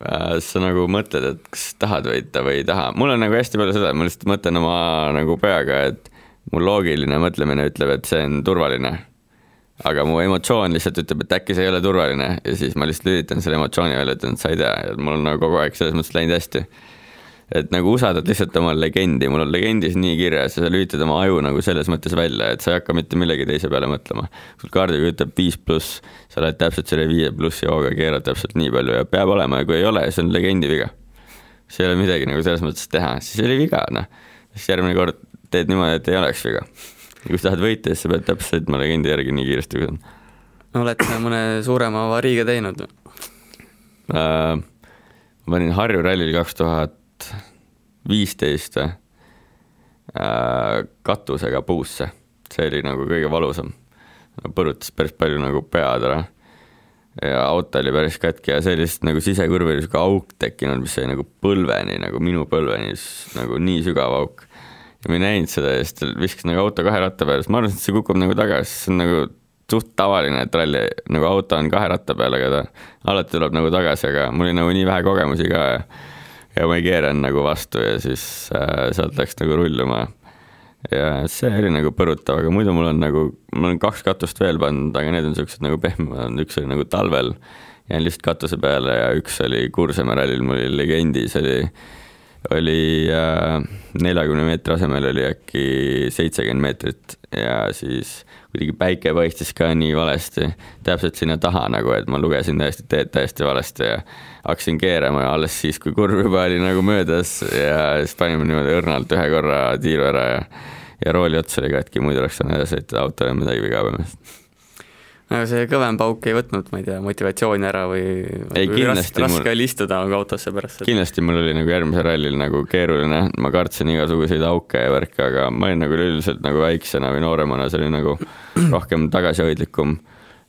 Äh, sa nagu mõtled, et kas tahad võita või ei taha, mul on nagu hästi palju seda, ma lihtsalt mõtlen oma nagu peaga, et mu loogiline mõtlemine ütleb, et see on turvaline. aga mu emotsioon lihtsalt ütleb, et äkki see ei ole turvaline ja siis ma lihtsalt lülitan selle emotsiooni välja, ütlen, et sa ei tea ja mul on nagu kogu aeg selles mõttes läinud hästi et nagu usaldad lihtsalt oma legendi, mul on legendis nii kirjas ja sa lülitad oma aju nagu selles mõttes välja, et sa ei hakka mitte millegi teise peale mõtlema. sul kaardiga ütleb viis pluss, sa lähed täpselt selle viie plussi hooga, keerad täpselt nii palju ja peab olema ja kui ei ole, see on legendi viga. siis ei ole midagi nagu selles mõttes teha, siis oli viga, noh. siis järgmine kord teed niimoodi, et ei oleks viga. ja kui sa tahad võita, siis sa pead täpselt sõitma legendi järgi nii kiiresti, kui on. oled sa mõne suurema avariiga teinud uh,? ma panin Harju rallil kaks tuhat viisteist äh, katusega puusse, see oli nagu kõige valusam. põrutas päris palju nagu pead ära ja auto oli päris katki ja see oli lihtsalt nagu sisekurvi oli sihuke auk tekkinud, mis sai nagu põlveni, nagu minu põlveni, nagu nii sügav auk. ja ma ei näinud seda ja siis viskas nagu auto kahe ratta peale, siis ma arvasin, et see kukub nagu tagasi, see on nagu suht tavaline, et ralli nagu auto on kahe ratta peal, aga ta alati tuleb nagu tagasi, aga mul oli nagu nii vähe kogemusi ka ja ja ma ei keeranud nagu vastu ja siis äh, sealt läks nagu rulluma. ja see oli nagu põrutav, aga muidu mul on nagu, mul on kaks katust veel pandud, aga need on siuksed nagu pehmemad, üks oli nagu talvel, jäin lihtsalt katuse peale ja üks oli Kuursamäe rallil, mul oli legendis oli oli äh, neljakümne meetri asemel oli äkki seitsekümmend meetrit ja siis kuidagi päike paistis ka nii valesti, täpselt sinna taha nagu, et ma lugesin täiesti teed täiesti valesti ja hakkasin keerama ja alles siis, kui kurv juba oli nagu möödas ja siis panime niimoodi õrnalt ühe korra tiiru ära ja ja rooli ots oli katki, muidu oleks saanud edasi sõita, autol olnud midagi viga põhimõtteliselt aga see kõvem pauk ei võtnud, ma ei tea, motivatsiooni ära või ei, kindlasti raske mul... oli istuda nagu autosse pärast seda? kindlasti mul oli nagu järgmisel rallil nagu keeruline, ma kartsin igasuguseid auke ja värke, aga ma olin nagu üleüldiselt nagu väiksena või nooremana, see oli nagu rohkem tagasihoidlikum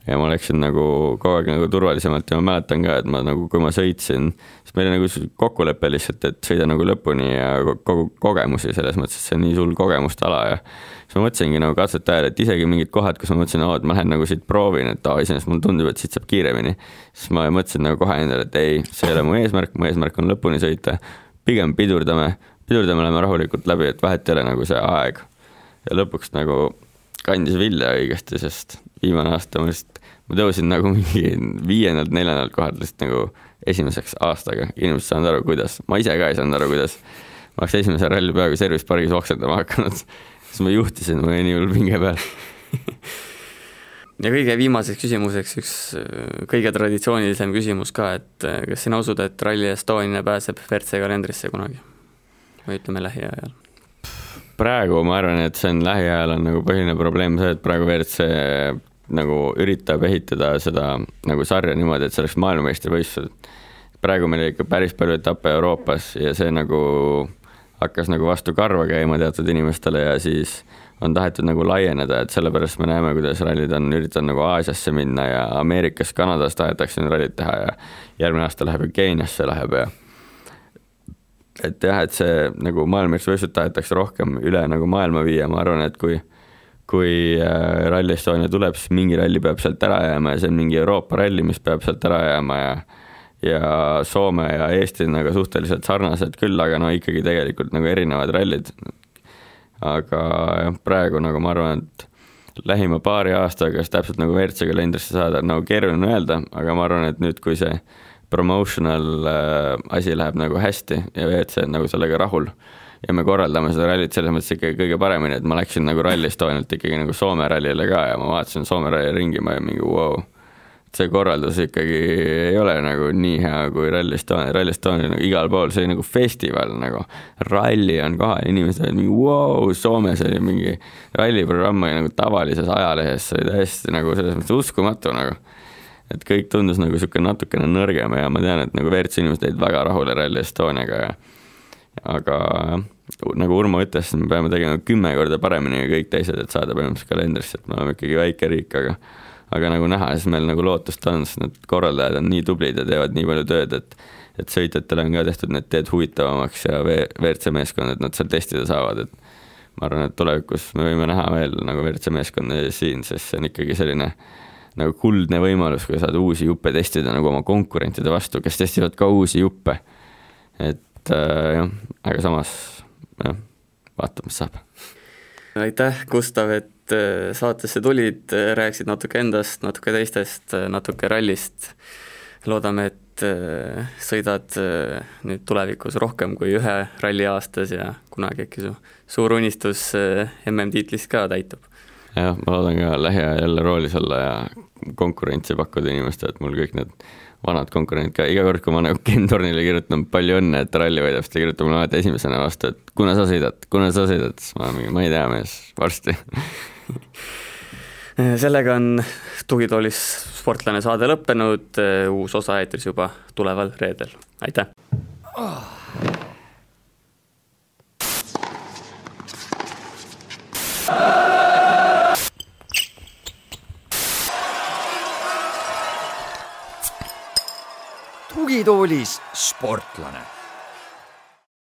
ja ma läksin nagu kogu aeg nagu turvalisemalt ja ma mäletan ka, et ma nagu, kui ma sõitsin, siis meil oli nagu kokkulepe lihtsalt, et sõida nagu lõpuni ja kogu kogemusi selles mõttes, et see on nii suur kogemuste ala ja siis ma mõtlesingi nagu katsete ajal, et isegi mingid kohad, kus ma mõtlesin, et ma lähen nagu siit proovin, et aa, iseenesest mulle tundub, et siit saab kiiremini. siis ma mõtlesin nagu kohe endale, et ei, see ei ole mu eesmärk, mu eesmärk on lõpuni sõita. pigem pidurdame, pidurdame, lähme rahulikult läbi, et vahet ei ole nagu see aeg. ja lõpuks nagu kandis vilja õigesti, sest viimane aasta ma lihtsalt, ma tõusin nagu mingi viiendalt, neljandalt kohalt lihtsalt nagu esimeseks aastaga, inimesed saanud aru, kuidas, ma ise ka ei saanud aru, kuidas. ma oleks esimese ralli peaaegu service pargis oksendama hakanud, siis ma juhtisin, mul oli nii hull pinge peal ja kõige viimaseks küsimuseks üks äh, kõige traditsioonilisem küsimus ka, et äh, kas sina usud, et Rally Estonia pääseb WRC kalendrisse kunagi? või ütleme lähiajal? praegu ma arvan, et see on lähiajal on nagu põhiline probleem see, et praegu WRC nagu üritab ehitada seda nagu sarja niimoodi, et see oleks maailmameistrivõistlused. praegu meil ikka päris palju etappe Euroopas ja see nagu hakkas nagu vastu karva käima teatud inimestele ja siis on tahetud nagu laieneda, et sellepärast me näeme, kuidas rallid on üritanud nagu Aasiasse minna ja Ameerikas, Kanadas tahetakse nüüd rallit teha ja järgmine aasta läheb ju Keeniasse läheb ja et jah, et see nagu maailmameistrivõistlused tahetakse rohkem üle nagu maailma viia, ma arvan, et kui kui äh, Rally Estonia tuleb, siis mingi ralli peab sealt ära jääma ja see on mingi Euroopa ralli, mis peab sealt ära jääma ja ja Soome ja Eesti on nagu suhteliselt sarnased küll, aga no ikkagi tegelikult nagu erinevad rallid. aga jah, praegu nagu ma arvan, et lähima paari aastaga, kas täpselt nagu WRC kalendrisse saada, on nagu keeruline öelda, aga ma arvan, et nüüd, kui see promotional äh, asi läheb nagu hästi ja WRC on nagu sellega rahul ja me korraldame seda rallit selles mõttes ikkagi kõige paremini, et ma läksin nagu Rally Estonialt ikkagi nagu Soome rallile ka ja ma vaatasin Soome ralli ringi, ma olin mingi vau wow see korraldus ikkagi ei ole nagu nii hea kui Rally Estonia, Rally Estonia nagu igal pool, see oli nagu festival nagu. ralli on kohal, inimesed olid mingi vau wow,, Soomes oli mingi ralliprogramm oli nagu tavalises ajalehes, see oli täiesti nagu selles mõttes uskumatu nagu. et kõik tundus nagu niisugune natukene nõrgem ja ma tean, et nagu WRC inimesed olid väga rahul Rally Estoniaga ja aga nagu Urmo ütles, me peame tegema kümme korda paremini kui kõik teised, et saada põhimõtteliselt kalendrisse, et me oleme ikkagi väike riik, aga aga nagu näha, siis meil nagu lootust on, sest need korraldajad on nii tublid ja teevad nii palju tööd, et et sõitjatele on ka tehtud need teed huvitavamaks ja WRC meeskond, et nad seal testida saavad, et ma arvan, et tulevikus me võime näha veel nagu WRC meeskonda siin, sest see on ikkagi selline nagu kuldne võimalus, kui saad uusi juppe testida nagu oma konkurentide vastu, kes testivad ka uusi juppe. et äh, jah, aga samas jah, vaatame, mis saab. aitäh, Gustav, et et äh, saatesse tulid, äh, rääkisid natuke endast, natuke teistest, äh, natuke rallist. loodame, et sõidad nüüd tulevikus rohkem kui ühe ralli aastas ja kunagi äkki su suur unistus MM-tiitlist ka täitub. jah, ma loodan ka lähiajal jälle roolis olla ja konkurentsi pakkuda inimestele, et mul kõik need vanad konkurendid ka, iga kord, kui ma nagu Ken Tornile kirjutan palju õnne, et ralli võidab, siis ta kirjutab mulle alati esimesena vastu, et kuna sa sõidad, kuna sa sõidad, siis ma mingi, ma ei tea, mees, varsti sellega on Tugitoolis sportlane saade lõppenud, uus osa eetris juba tuleval reedel, aitäh oh.! tugitoolis sportlane